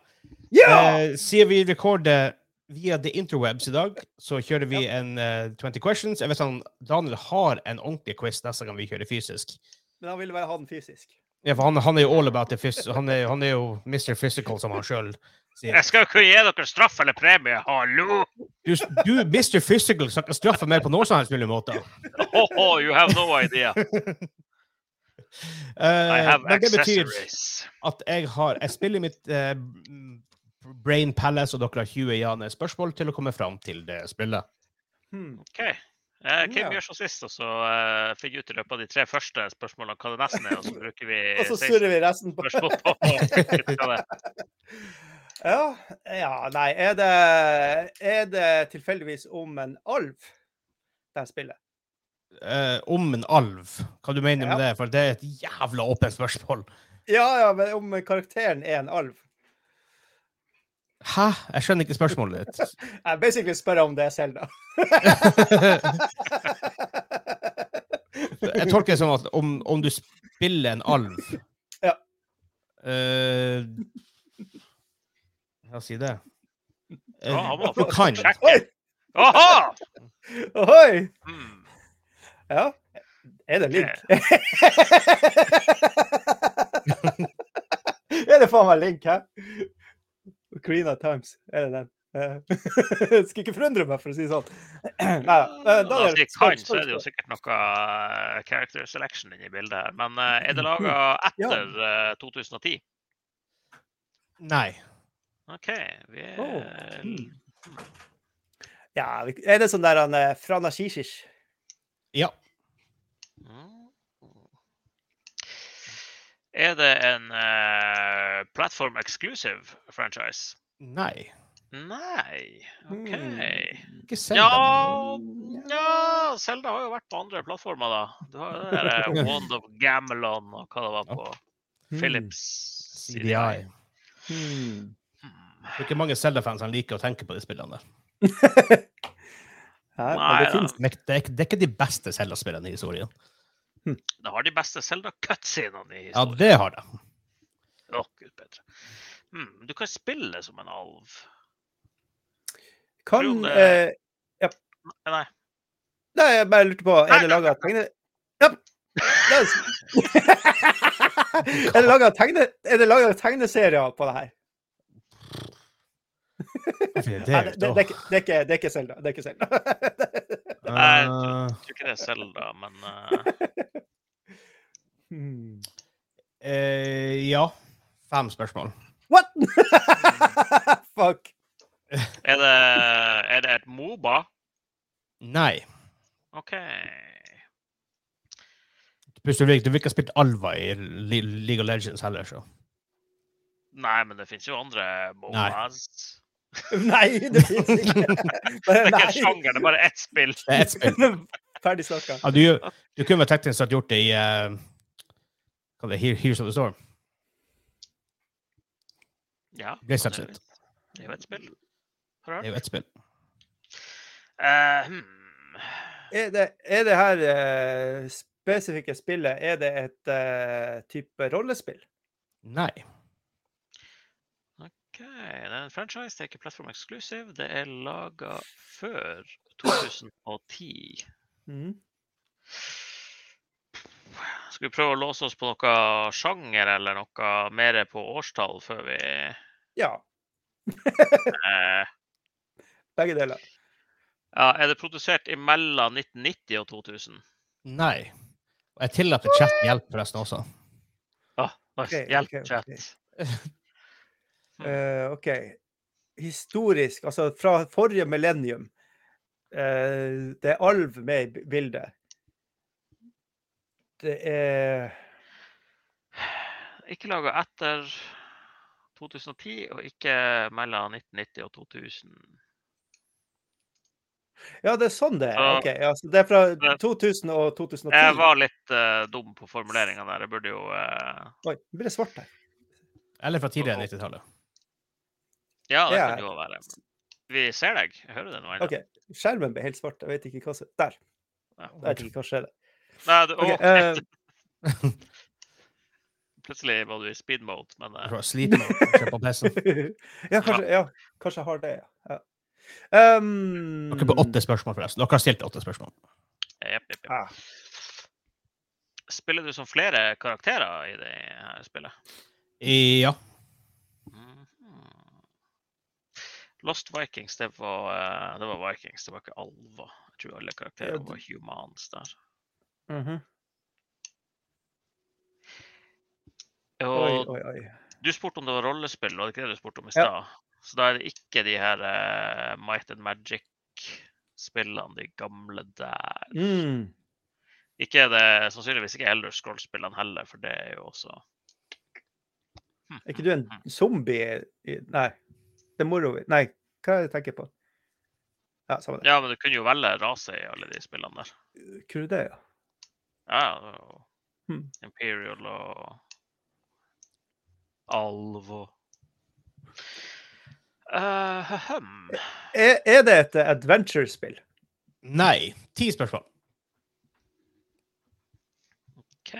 Ja! Eh, siden vi rekorder via the interwebs i dag, så kjører vi en uh, 20 questions. Jeg vet han, Daniel har en ordentlig quiz neste gang vi kjører fysisk. Men han ville bare ha den fysisk. Ja, for han, han er jo all about the han, er, han er jo Mr. Physical, som han sjøl sier. Jeg skal jo ikke gi dere straff eller premie, hallo! Du, du Mr. Physical, skal ikke straffe mer på noen som helst mulig måte. Oh, oh, you have no idea. Eh, men det betyr at jeg har Jeg spiller mitt uh, Brain Palace, og dere har 20 Jane spørsmål til å komme fram til det spillet. Hmm. OK. Eh, Kim Ja. gjør som sist, og så eh, finner vi ut i løpet av de tre første spørsmålene hva det nesten er, og så bruker vi Og så surrer vi resten på er. Ja, ja nei. Er det, er det tilfeldigvis om en alv, det spillet? Eh, om en alv, hva du mener med Ja. det? For det er et jævla åpent spørsmål. Ja, ja, men om karakteren er en alv? Hæ? Jeg skjønner ikke spørsmålet ditt. Jeg basically spør om det er Selda. Jeg tolker det som at om, om du spiller en alv Ja. Uh, oss si det. Uh, Ja, han var du kan. Oi! Aha! Ohoi! Hmm. Ja. Er det Link? er det faen meg Link, her? Ocarina Times, er det den? Skulle Skal ikke forundre meg, for å si det sånn. Nei da. eh, sier spør- kan, så er det jo sikkert noe eh, character selection inni bildet her. Men eh, er det laga etter ja. 2010? Nei. OK. Vi er Oh, hmm. Ja, er det sånn der han eh, Frana Shishish? Ja. Er det en uh, platform exclusive franchise? Nei. Nei. OK. Mm, Ikke Zelda. Ja, ja Zelda har jo vært på andre plattformer, da. Du har jo det der eh, Wand of Gamelon og hva det var på Philips CDI. CDI. Hmm. Det er ikke mange Zelda-fans som liker å tenke på de spillene der. Nei det finnes det det er ikke de beste Zelda-spillene i historien. Det har de beste Zelda-cutscenene i Ja, det har det. Å, gud bedre. Hmm, du kan spille som en alv. Kan det- eh, Nei. Nei, jeg bare lurte på Er det laga tegne... Ja. Det er det laga tegne... Er tegneserier på det her? Hvorfor er det? det, det, det, er ikke- det, er det er ikke Selda. Jeg tror ikke det er Zelda, men eh, Hmm. eh, ja. Fem spørsmål. What?! Fuck. er, det, er det et Moba? Nei. OK. Du vil ikke ha spilt Alva i League of Legends heller, så. Nei, men det finnes jo andre Mobas. Nei, det fins ikke. Det er ikke en nei. sjanger, det er bare ett spill. Det er ett spill. Ferdig snakka. Ja, du, du kunne vel teknisk sett gjort det i uh, Hva er det? Here- Here's of the Storm. Ja, det er jo- sitt. Det er jo et spill. Det er jo ett spill. Uh, hmm. Er det, er det her uh, spesifikke spillet Er det et type rollespill? Nei. OK. Det er en franchise, det er ikke platform exclusive. Det er laga før 2010. Mm. Skal vi prøve å låse oss på noe sjanger eller noe mer på årstall før vi Ja, eh, begge deler. Ja, er det produsert imellom 1990 og 2000? Nei. Og jeg tillater chat hjelp forresten også. Ah, nice. Ok, Hjelp, okay, chat. chat. Eh, OK. Historisk, altså fra forrige millennium. Uh, det er alv med i bildet. Det er Ikke laga etter 2010, og ikke mellom 1990 og 2000. Ja, det er sånn det er. Ja. OK. Ja, så det er fra 2000 og 2010. Jeg var litt uh, dum på formuleringa der. Jeg burde jo uh... Oi, det svart her. Eller fra tidligere 90-tallet. Ja, det Ja. kan jo være. Vi ser deg. Jeg hører deg nå. ennå. OK. Skjermen ble helt svart. Jeg vet ikke hva som Der. Jeg vet ikke hva skjedde. Nei, du, okay, eh, Plutselig var du i speed mode, men uh... Jeg mode på PC-en. ja, kanskje, ja, kanskje jeg har det, ja. ja. Um, Dere er på åtte spørsmål, forresten. Dere har stilt åtte spørsmål. jepp, jepp, jepp. Ah, Spiller du som flere karakterer i det her spillet? Ja. Lost Vikings, det var, eh, det var Vikings, det var ikke alver. Jeg tror alle karakterer var humans der. mhm. Oi, Og oi, oi. du spurte om det var rollespill, var det ikke det du spurte om i Ja. Så da er det ikke de her uh, Might and Magic-spillene, de gamle der. Mm. Ikke er det sannsynligvis ikke Elder Scrolls-spillene heller, for det er jo også Hm, Er ikke du en hm, hm. zombie? Nei. Det er moro. Nei, hva er det jeg tenker på? Ja, samme det. Ja, men du kunne jo velge rase i alle de spillene der. Kunne du det, ja? Ja, det var Hmm. Imperial og Alvo. Uh, hm. Er, er det et adventure-spill? Nei. Ti spørsmål. OK.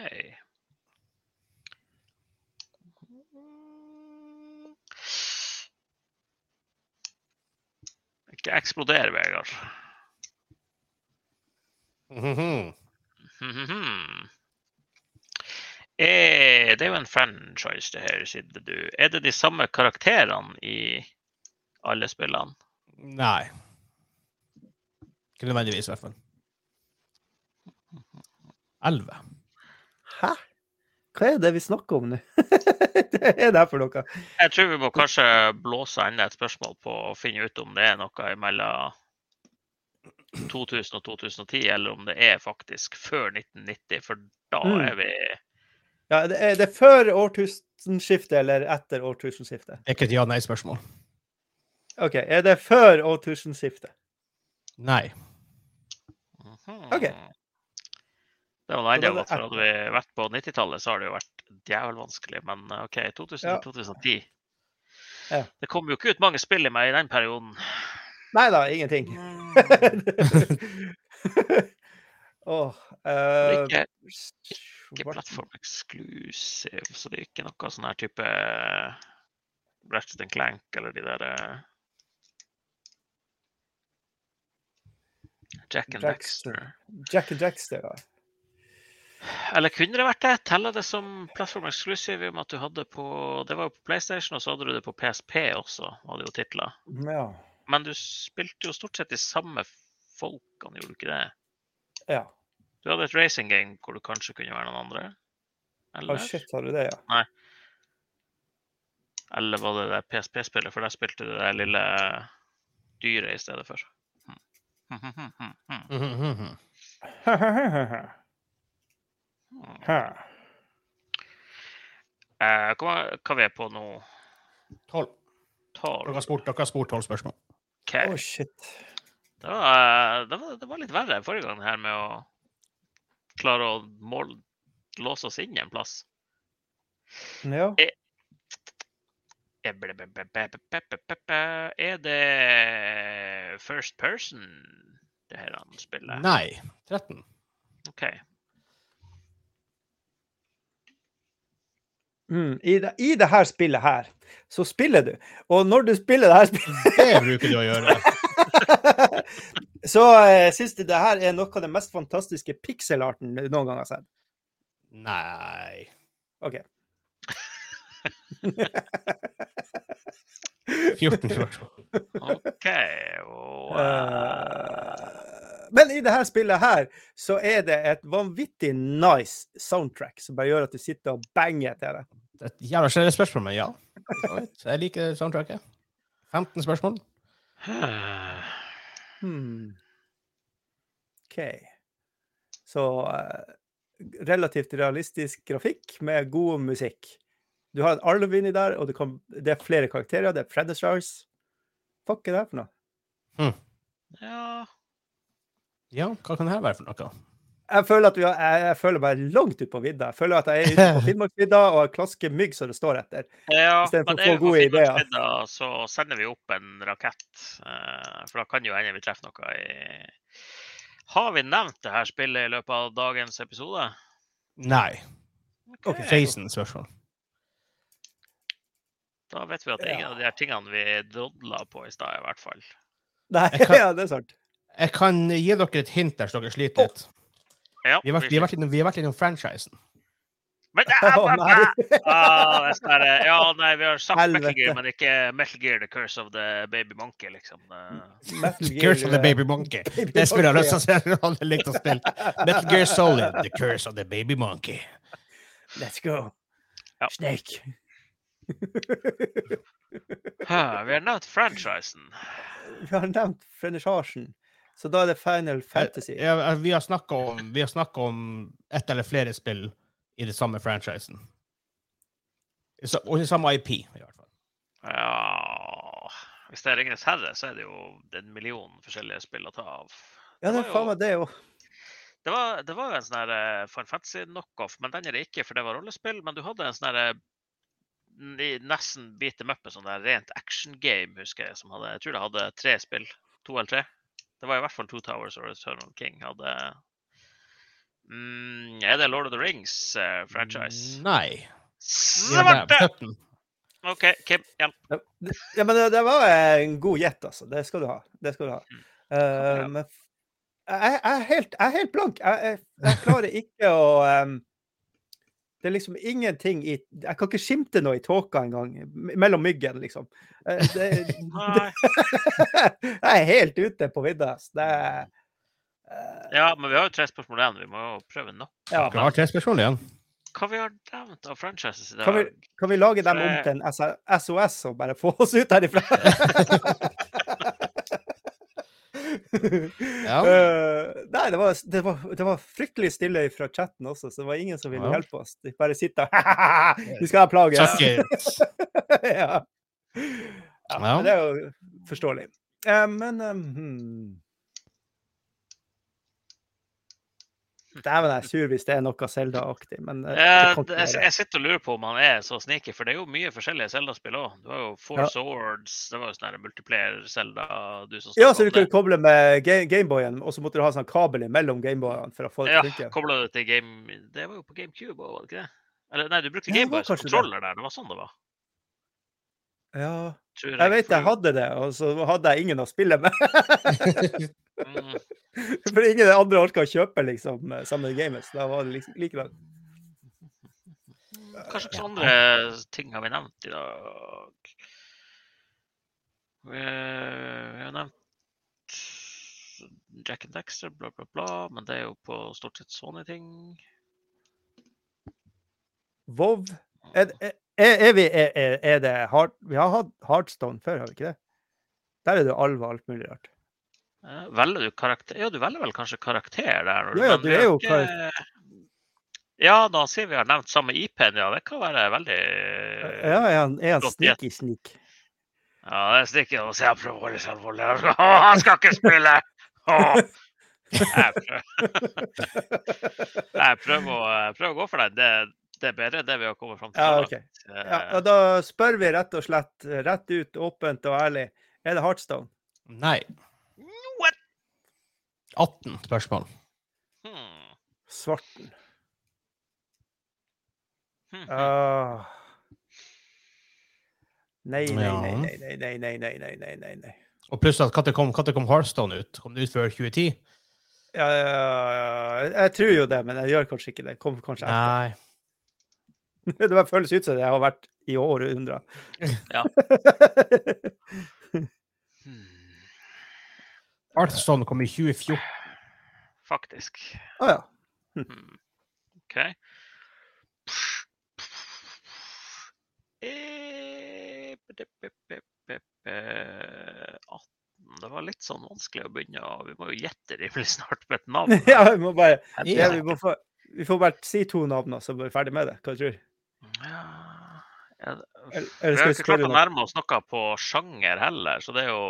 Ikke eksploder, Vegard. Mhm. Mhm. Er, det er jo en franchise, det her, sier du. Er det de samme karakterene i alle spillene? Nei. Ikke nødvendigvis, i hvert fall. Elleve. Hæ? Hva er det vi snakker om nå? det er det for noe? Jeg tror vi må kanskje blåse enda et spørsmål på å finne ut om det er noe mellom 2000 og 2010, eller om det er faktisk før 1990, for da Mm. er vi Ja, det er det før årtusenskiftet eller etter årtusenskiftet? Det er ikke et ja-nei-spørsmål. OK, er det før årtusenskiftet? Nei. Mhm. Ok. Det var er godt, for hadde vi vært på 90-tallet, så har det jo vært djevelvanskelig. Men eh, OK, 2000-2010 Ja. Det kom jo ikke ut mange spill i meg i den perioden. Nei da, ingenting. Eh, er ikke, ikke plattform exclusive, så det er ikke noe sånn her type Ratchet and Clank eller de der eh, Jack and Jackster. Dexter. Jack and Jackster, ja. Eller kunne det vært det? Teller det som plattform exclusive i og med at du hadde på Det var jo på PlayStation, og så hadde du det på PSP også, hadde jo titler. Ja. Men du spilte jo stort sett de samme folkene, gjorde du ikke det? ja. Du hadde et racing game hvor du kanskje kunne være noen andre? Eller? Oh, shit, har du det, ja? Nei. eller var det det PSP-spillet, for der spilte du det lille dyret i stedet for? Hm. Hmm. Eh, hva, hva vi på nå? Tolv. Dere har spurt, dere har spurt tolv spørsmål. Okay. Oh, shit. Det var, eh, det, var, det var, litt verre forrige gang her med å klare å mål, låse oss inn i en plass. Ja. Eh, eh, er, er det first person det her han spiller? Nei. 13. OK. Mm. I, det, I det her spillet her, så spiller du. Og når du spiller det her spillet Det bruker du å gjøre. så uh, syns du det her er noe av den mest fantastiske pixelarten du noen gang har sett. Nei. OK. 14 spørsmål. OK. Og, eh, Eh, men i det her spillet her, så er det et vanvittig nice soundtrack som bare gjør at du sitter og banger til det. Et jævla generelt spørsmål, men ja. Så. Jeg liker soundtracket. 15 spørsmål. Hmm. OK. Så uh, relativt realistisk grafikk med god musikk. Du har en alv inni der, og det, kan, det er flere karakterer. Det er Predators. Fuck er det her for noe? ja Ja, hva kan det her være for noe? Jeg føler at har, jeg, jeg føler meg langt ute på vidda. Jeg føler at jeg er ute på Finnmarksvidda og har klasker mygg som det står etter. Ja, men er vi på. Finnmarksvidda, så sender vi opp en rakett. eh, For da kan jo hende vi treffer noe i Har vi nevnt det her spillet i løpet av dagens episode? Nei. Ok. 16 spørsmål. Da vet vi at det er ingen Ja. av de her tingene vi drodla på i stad, i hvert fall. Nei, kan- ja, det er sant. Jeg kan gi dere et hint der så dere sliter litt. Ja, Vi har vært, vi har vært, innom, vi har vært innom franchisen. Men! Ah, det er sånn der, ja, nei, vi har sagt Metal Gear, men ikke Metal Gear The Curse of the Baby Monkey, liksom. Metal Gear, Curse of the Baby Monkey. Baby Det spiller jeg Monkey, lyst til å se. Hadde likt å spille. Metal Gear Solid, The Curse of the Baby Monkey. Let's go. Ja. Snake. Ah, Vi har nevnt franchisen. Vi har nevnt franchisen, så da er det Final Fantasy. Ja, vi har snakka om, om ett eller flere spill i det samme franchisen. Og i samme IP, i hvert fall. Ja Hvis det er Ringenes herre, så er det jo en million forskjellige spill å ta av. Ja, det var er faen meg det òg. Det var, det var jo en sånn her eh, Final Fantasy knockoff, men den er det ikke, for det var rollespill. Men du hadde en sånn her eh, nesten beat them up, en sånn der rent action game, husker jeg. som hadde, Jeg tror det hadde tre spill. To eller tre. Det var i hvert fall Two Towers og Eternal King. hadde... Mm, er det Lord of the Rings-franchise? Nei. Vi har Svarte! OK, Kim, hjelp. Ja, men det, var en god gjett, altså. Det skal du ha. Det skal du ha. Eh, Ja. men jeg, jeg, er helt, jeg er helt blank. Jeg, jeg, jeg klarer ikke å em, Det er liksom ingenting i Jeg kan ikke skimte noe i tåka engang. Mellom myggen, liksom. Eh, Det, Nei. jeg er helt ute på vidda. Det er eh, Ja, men vi har jo tre spørsmål igjen. Vi må jo prøve nå. ja. Vi har tre spørsmål igjen. Hva vi har nevnt av franchises i dag? Kan vi, kan vi lage dem om til en SOS og bare få oss ut herifra? Ja. uh, nei, det var, det, var, det var fryktelig stille fra chatten også, så det var ingen som ville Ja. hjelpe oss. De bare sitter Vi skal ha plage. Ja. ja. Ja. Det er jo forståelig. Uh, men um, Dæven, jeg er sur hvis det er noe Zelda-aktig, men eh, det det- jeg, jeg sitter og lurer på om han er så sneaky, for det er jo mye forskjellige Zelda-spill òg. Du har jo Four Ja. Swords, det var jo sånn her multiplayer-Zelda du som Ja, så du kunne koble med Gameboyen, og så måtte du ha sånn kabel mellom Gameboyene for å få det til å funke. kobla du til Game Det var jo på GameCube òg, var det ikke det? Eller nei, du brukte Ja, det Gameboy som det. kontroller der. Det var sånn det var. Ja, Jeg, jeg vet jeg hadde det, og så hadde jeg ingen å spille med. Mm, For ingen andre orka å kjøpe liksom samme gamet, så da var det liksom likevel. Kanskje slags andre ting har vi nevnt i dag? Vi, vi har nevnt Jack and Dexter, bla, bla, bla, men det er jo på stort sett sånne ting. Vov er, er, er, vi, er, er- er det hard, Vi har hatt Hardstone før, har vi ikke det? Der er det alv og alt mulig rart. Eh, Velger du karakter? Ja, du velger vel kanskje karakter der? Ja, ja, du er jo karakter. Ja, da sier vi har nevnt samme IP-en, ja, det kan være veldig Ja, er han, er han sneaky sneak? Ja, det stikker å se jeg prøver å holde seg alvorlig. Å, han skal ikke spille! Å. Jeg prøver, jeg prøver, å, jeg prøver å gå for den. Det, det er bedre enn det vi har kommet fram til. Ja, okay. Ja, Eh, og da spør vi rett og slett rett ut, åpent og ærlig. Er det Heartstone? Nei. What? 18 spørsmål. Hmm. Svarten. Hmm. Ah. Nei, nei, nei, nei, nei, nei, nei, nei, nei, nei, nei, nei. Og pluss at når kom, kom Hearthstone ut? Kom det ut før 2010? Ja, ja, ja, jeg tror jo det, men jeg gjør kanskje ikke det. Kom kanskje etter. Nei. Det bare føles ut som det har vært i århundrer. Ja. Hmm. Kom i 2014. Faktisk. Å, ja. Hm. OK. Eh, bip, bip, bip, eh, 18. Det var litt sånn vanskelig å begynne. Vi må jo gjette rimelig snart med et navn. ja, vi må bare ja, vi, må få, vi får bare si to navn, så er vi ferdig med det. Hva tror du? Ja, ja, Eller, vi har ikke klart å nærme oss noe på sjanger heller, så det er jo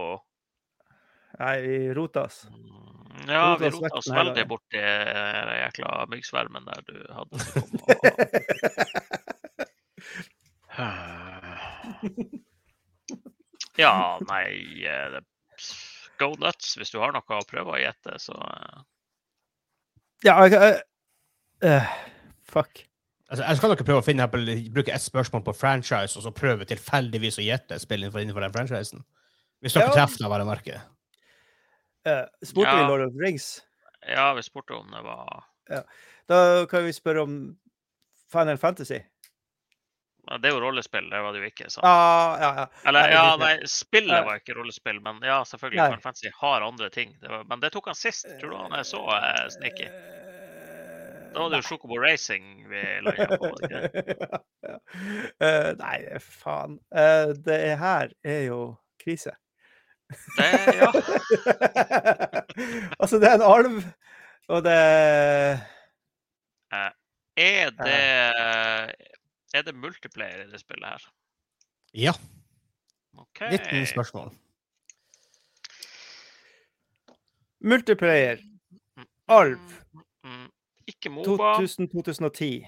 Nei, vi roter oss. Mm, Ja, vi Rotas rota oss veldig bort borti den jækla myggsvermen der du hadde. kommet. Ja, nei eh, Go nuts hvis du har noe å prøve å gjette, så eh, ja, jeg, eh, fuck. Altså, jeg skal nok prøve å finne bruke ett spørsmål på franchise, og så prøve tilfeldigvis å gjette spillet innenfor, den franchisen. Hvis dere Ja. treffer det, bare merke. Uh, Spurte vi Ja. Lord of Rings? Ja, vi spurte om det var Da kan vi spørre om Final Fantasy. ja, Det er jo rollespill, det var det jo ikke. Ah, ja, ja. Eller, ja, nei, spillet var ikke rollespill, men ja, selvfølgelig. Nei. Final Fantasy har andre ting. Det var, men det tok han sist. Tror du han er så eh, sneaky? Da var det jo Chocobo Racing vi landa på. ja. uh, nei, faen. Uh, det her er jo krise. Det, ja. altså, det er en alv, og det Er det Er det multiplayer i det spillet her? Ja. Okay. 19 spørsmål. Multiplayer. Alv. Mm, ikke Moba. 2000-2010.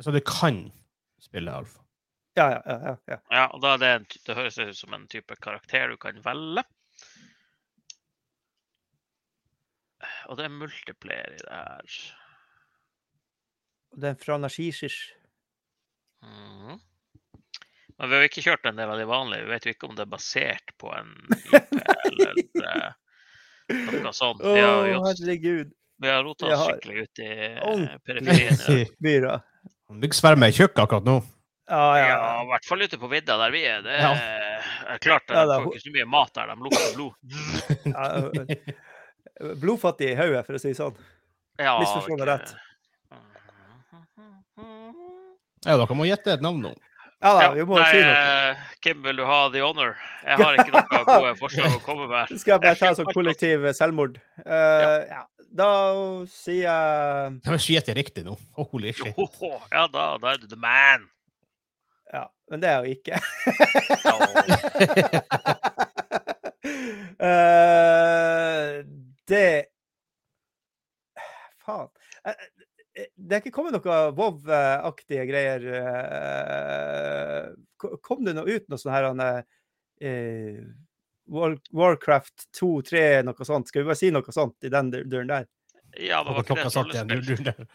Så du kan spille Alf. Ja, ja, ja. ja, ja. Og da er det, en, det høres ut som en type karakter du kan velge. Og det er multiplayer i det her. Og Det er fra Narsisis. Mm. Men vi har ikke kjørt den, det er veldig vanlig. Vi vet jo ikke om det er basert på en IP eller eh, noe sånt. Å, Vi har, herregud. vi har rota oss har skikkelig ut i eh, periferien. dag. Er tjukk akkurat nå. Ja, ja. Ja, i hvert fall ute på vidda der vi er. Det Ja. er klart de Ja, det er får ikke så mye mat der. De lukter blod. ja. Blodfattig i hodet, for å si det sånn. Ja, Misforstå meg rett. Ja, dere må gjette et navn nå. Ja da, vi må nei, si noe. eh, Kim, vil du ha the honor? Jeg har ikke noen gode forslag å komme med. Skal jeg bare ta sånn kollektiv selvmord? Uh, ja. Da sier jeg Da må ikke gjette riktig nå. Holy shit. Ja, da, da er du the man. Ja, men det er jo ikke. Ja. Eh, det Faen. Eh, eh, Det er ikke kommet noe Vov-aktige greier. Kom det noe ut noe sånn her han, eh, Warcraft 2, 3, noe sånt? Skal vi bare si noe sånt i den døren der? Ja, det var ikke det rollespill.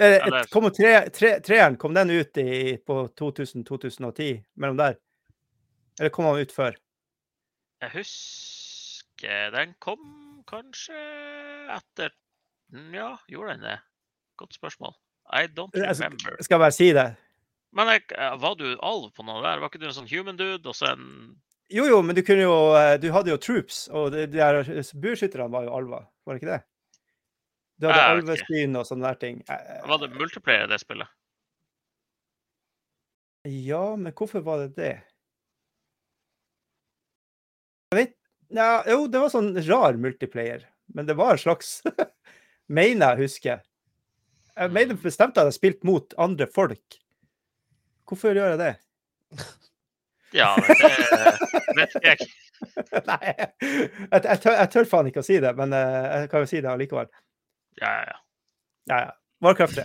Eh, Eller- Kom tre, tre, treeren, kom den ut i, på 2000-2010? Mellom der? Eller kom han ut før? Jeg husker den kom kanskje etter Ja, gjorde den det? Godt spørsmål. I don't Altså, remember. Skal jeg bare si det? Men jeg, eh, var du alv på noe der? Var ikke du en sånn human dude og så en Jo, jo, men du kunne jo eh, Du hadde jo troops, og de, de der bueskytterne var jo alver, var det ikke det? Du hadde Ah, alvespyn og sånne der ting. Eh, Var det multiplayer det spillet? Ja, men hvorfor var det det? Jeg vet ja, Jo, det var sånn rar multiplayer, men det var en slags Mener jeg husker. Jeg mener bestemt at jeg spilte mot andre folk. Hvorfor gjør jeg det? Ja, men det vet ikke jeg. Nei, jeg, jeg, tør, jeg tør faen ikke å si det, men eh, jeg kan jo si det allikevel. Ja, ja, ja. Ja. Warcraft 3.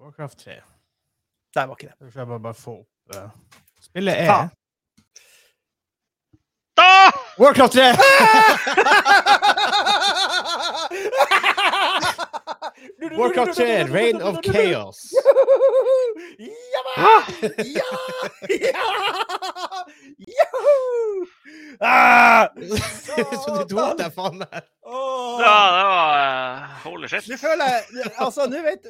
Warcraft 3. Nei, var ikke det. Skal jeg bare, bare få opp uh, Spillet er Faen. Da! Warcraft 3! Warcraft 3, Reign of Chaos. Ja! Ja! Ja! Ah! Så du tok deg faen meg. Ja, det var eh, Holy shit. Nå føler jeg altså, nå vet,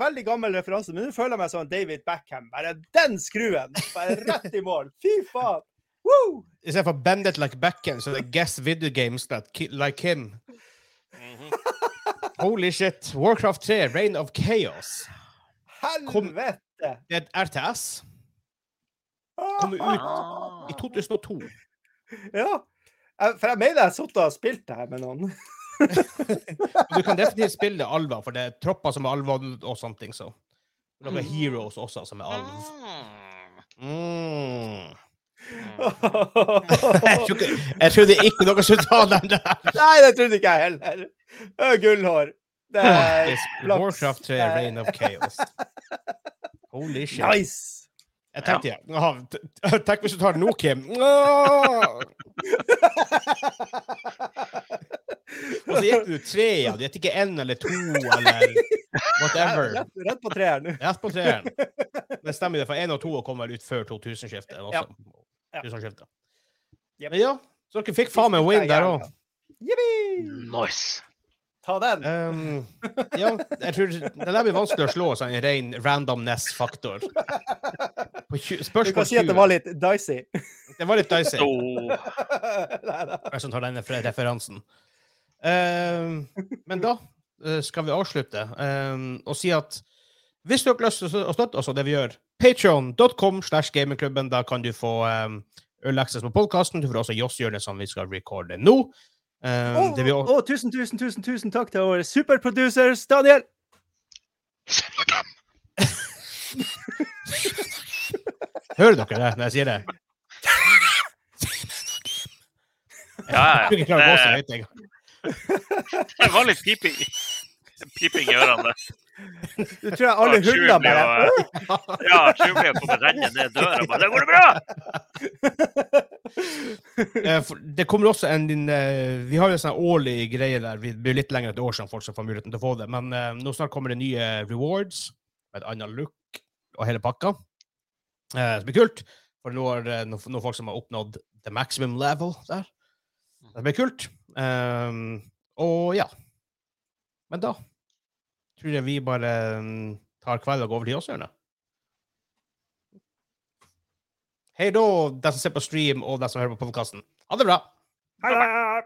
Veldig gammel referanse, men nå føler jeg meg som David Backham. Bare den skruen! Bare rett i mål. Fy faen! Woo! I stedet for Bend it like Beckham, så det er guess video games that ki like him. Mhm. Holy shit. Warcraft 3, Reign of Chaos. Helvete! Det er et RTS. Kom ut Ah. i 2002. Ja. For jeg mener jeg har sittet og spilt det her med noen. Du kan definitivt spille det alver, for det er tropper som er alver og sånne ting. Så. Noen Mm. heroes også som er alv. Mm. Mm. Jeg, trodde ikke dere skulle ta den der. Nei, det trodde ikke jeg heller. Gullhår. Det er flaks. Warcraft 3, Reign of Chaos. Holy shit. Nice! Jeg tenkte, ja. T- Tenk hvis du tar den nå, Kim. Og så gikk du tre ja. Du gikk Ikke én eller to eller whatever. Rett, rett på treeren. Rett på treeren. Det stemmer, det, for én og to kom vel ut før 2000-skiftet. Ja. også. Ja. Yep. Men ja, så dere fikk faen meg win der òg. Yippee! Nice. Ta den. Um, ja, jeg tror det der blir vanskelig å slå sånn en ren randomness-faktor. Spørsmål 20 Du kan si at det var litt dicey. Det var litt dicey. Oh. Jeg som tar denne referansen. Um, men da uh, skal vi avslutte um, og si at hvis du har lyst til å støtte oss og det vi gjør, patreon.com slash gamingklubben, da kan du få um, early access på podkasten. Du får også Joss-hjørnet, som vi skal recorde nå. Um, oh, det vi og, tusen, tusen, tusen tusen takk til våre superproducers, Daniel! hører dere det når jeg sier det? Ja, ja. Det. Det var litt piping. Piping i ørene. Du tror jeg alle Ja, hundene bare og, Ja, Chewie blir jo kommet renne ned døra. Bare, det går det bra! Eh, Det kommer også en din, eh, Vi har jo en sånn årlig greie der. Vi blir litt lenger et år siden folk som får muligheten til å få det. Men eh, nå snart kommer det nye rewards med et annet look og hele pakka. Eh, det blir kult. For nå er det noen, noen folk som har oppnådd the maximum level der. Det blir kult. Um, og ja. Men da tror jeg vi bare um, tar kveld og går over til oss, Jørne. Hei da, de som ser på stream, og de som hører på podkasten. Ha det bra! Hei det!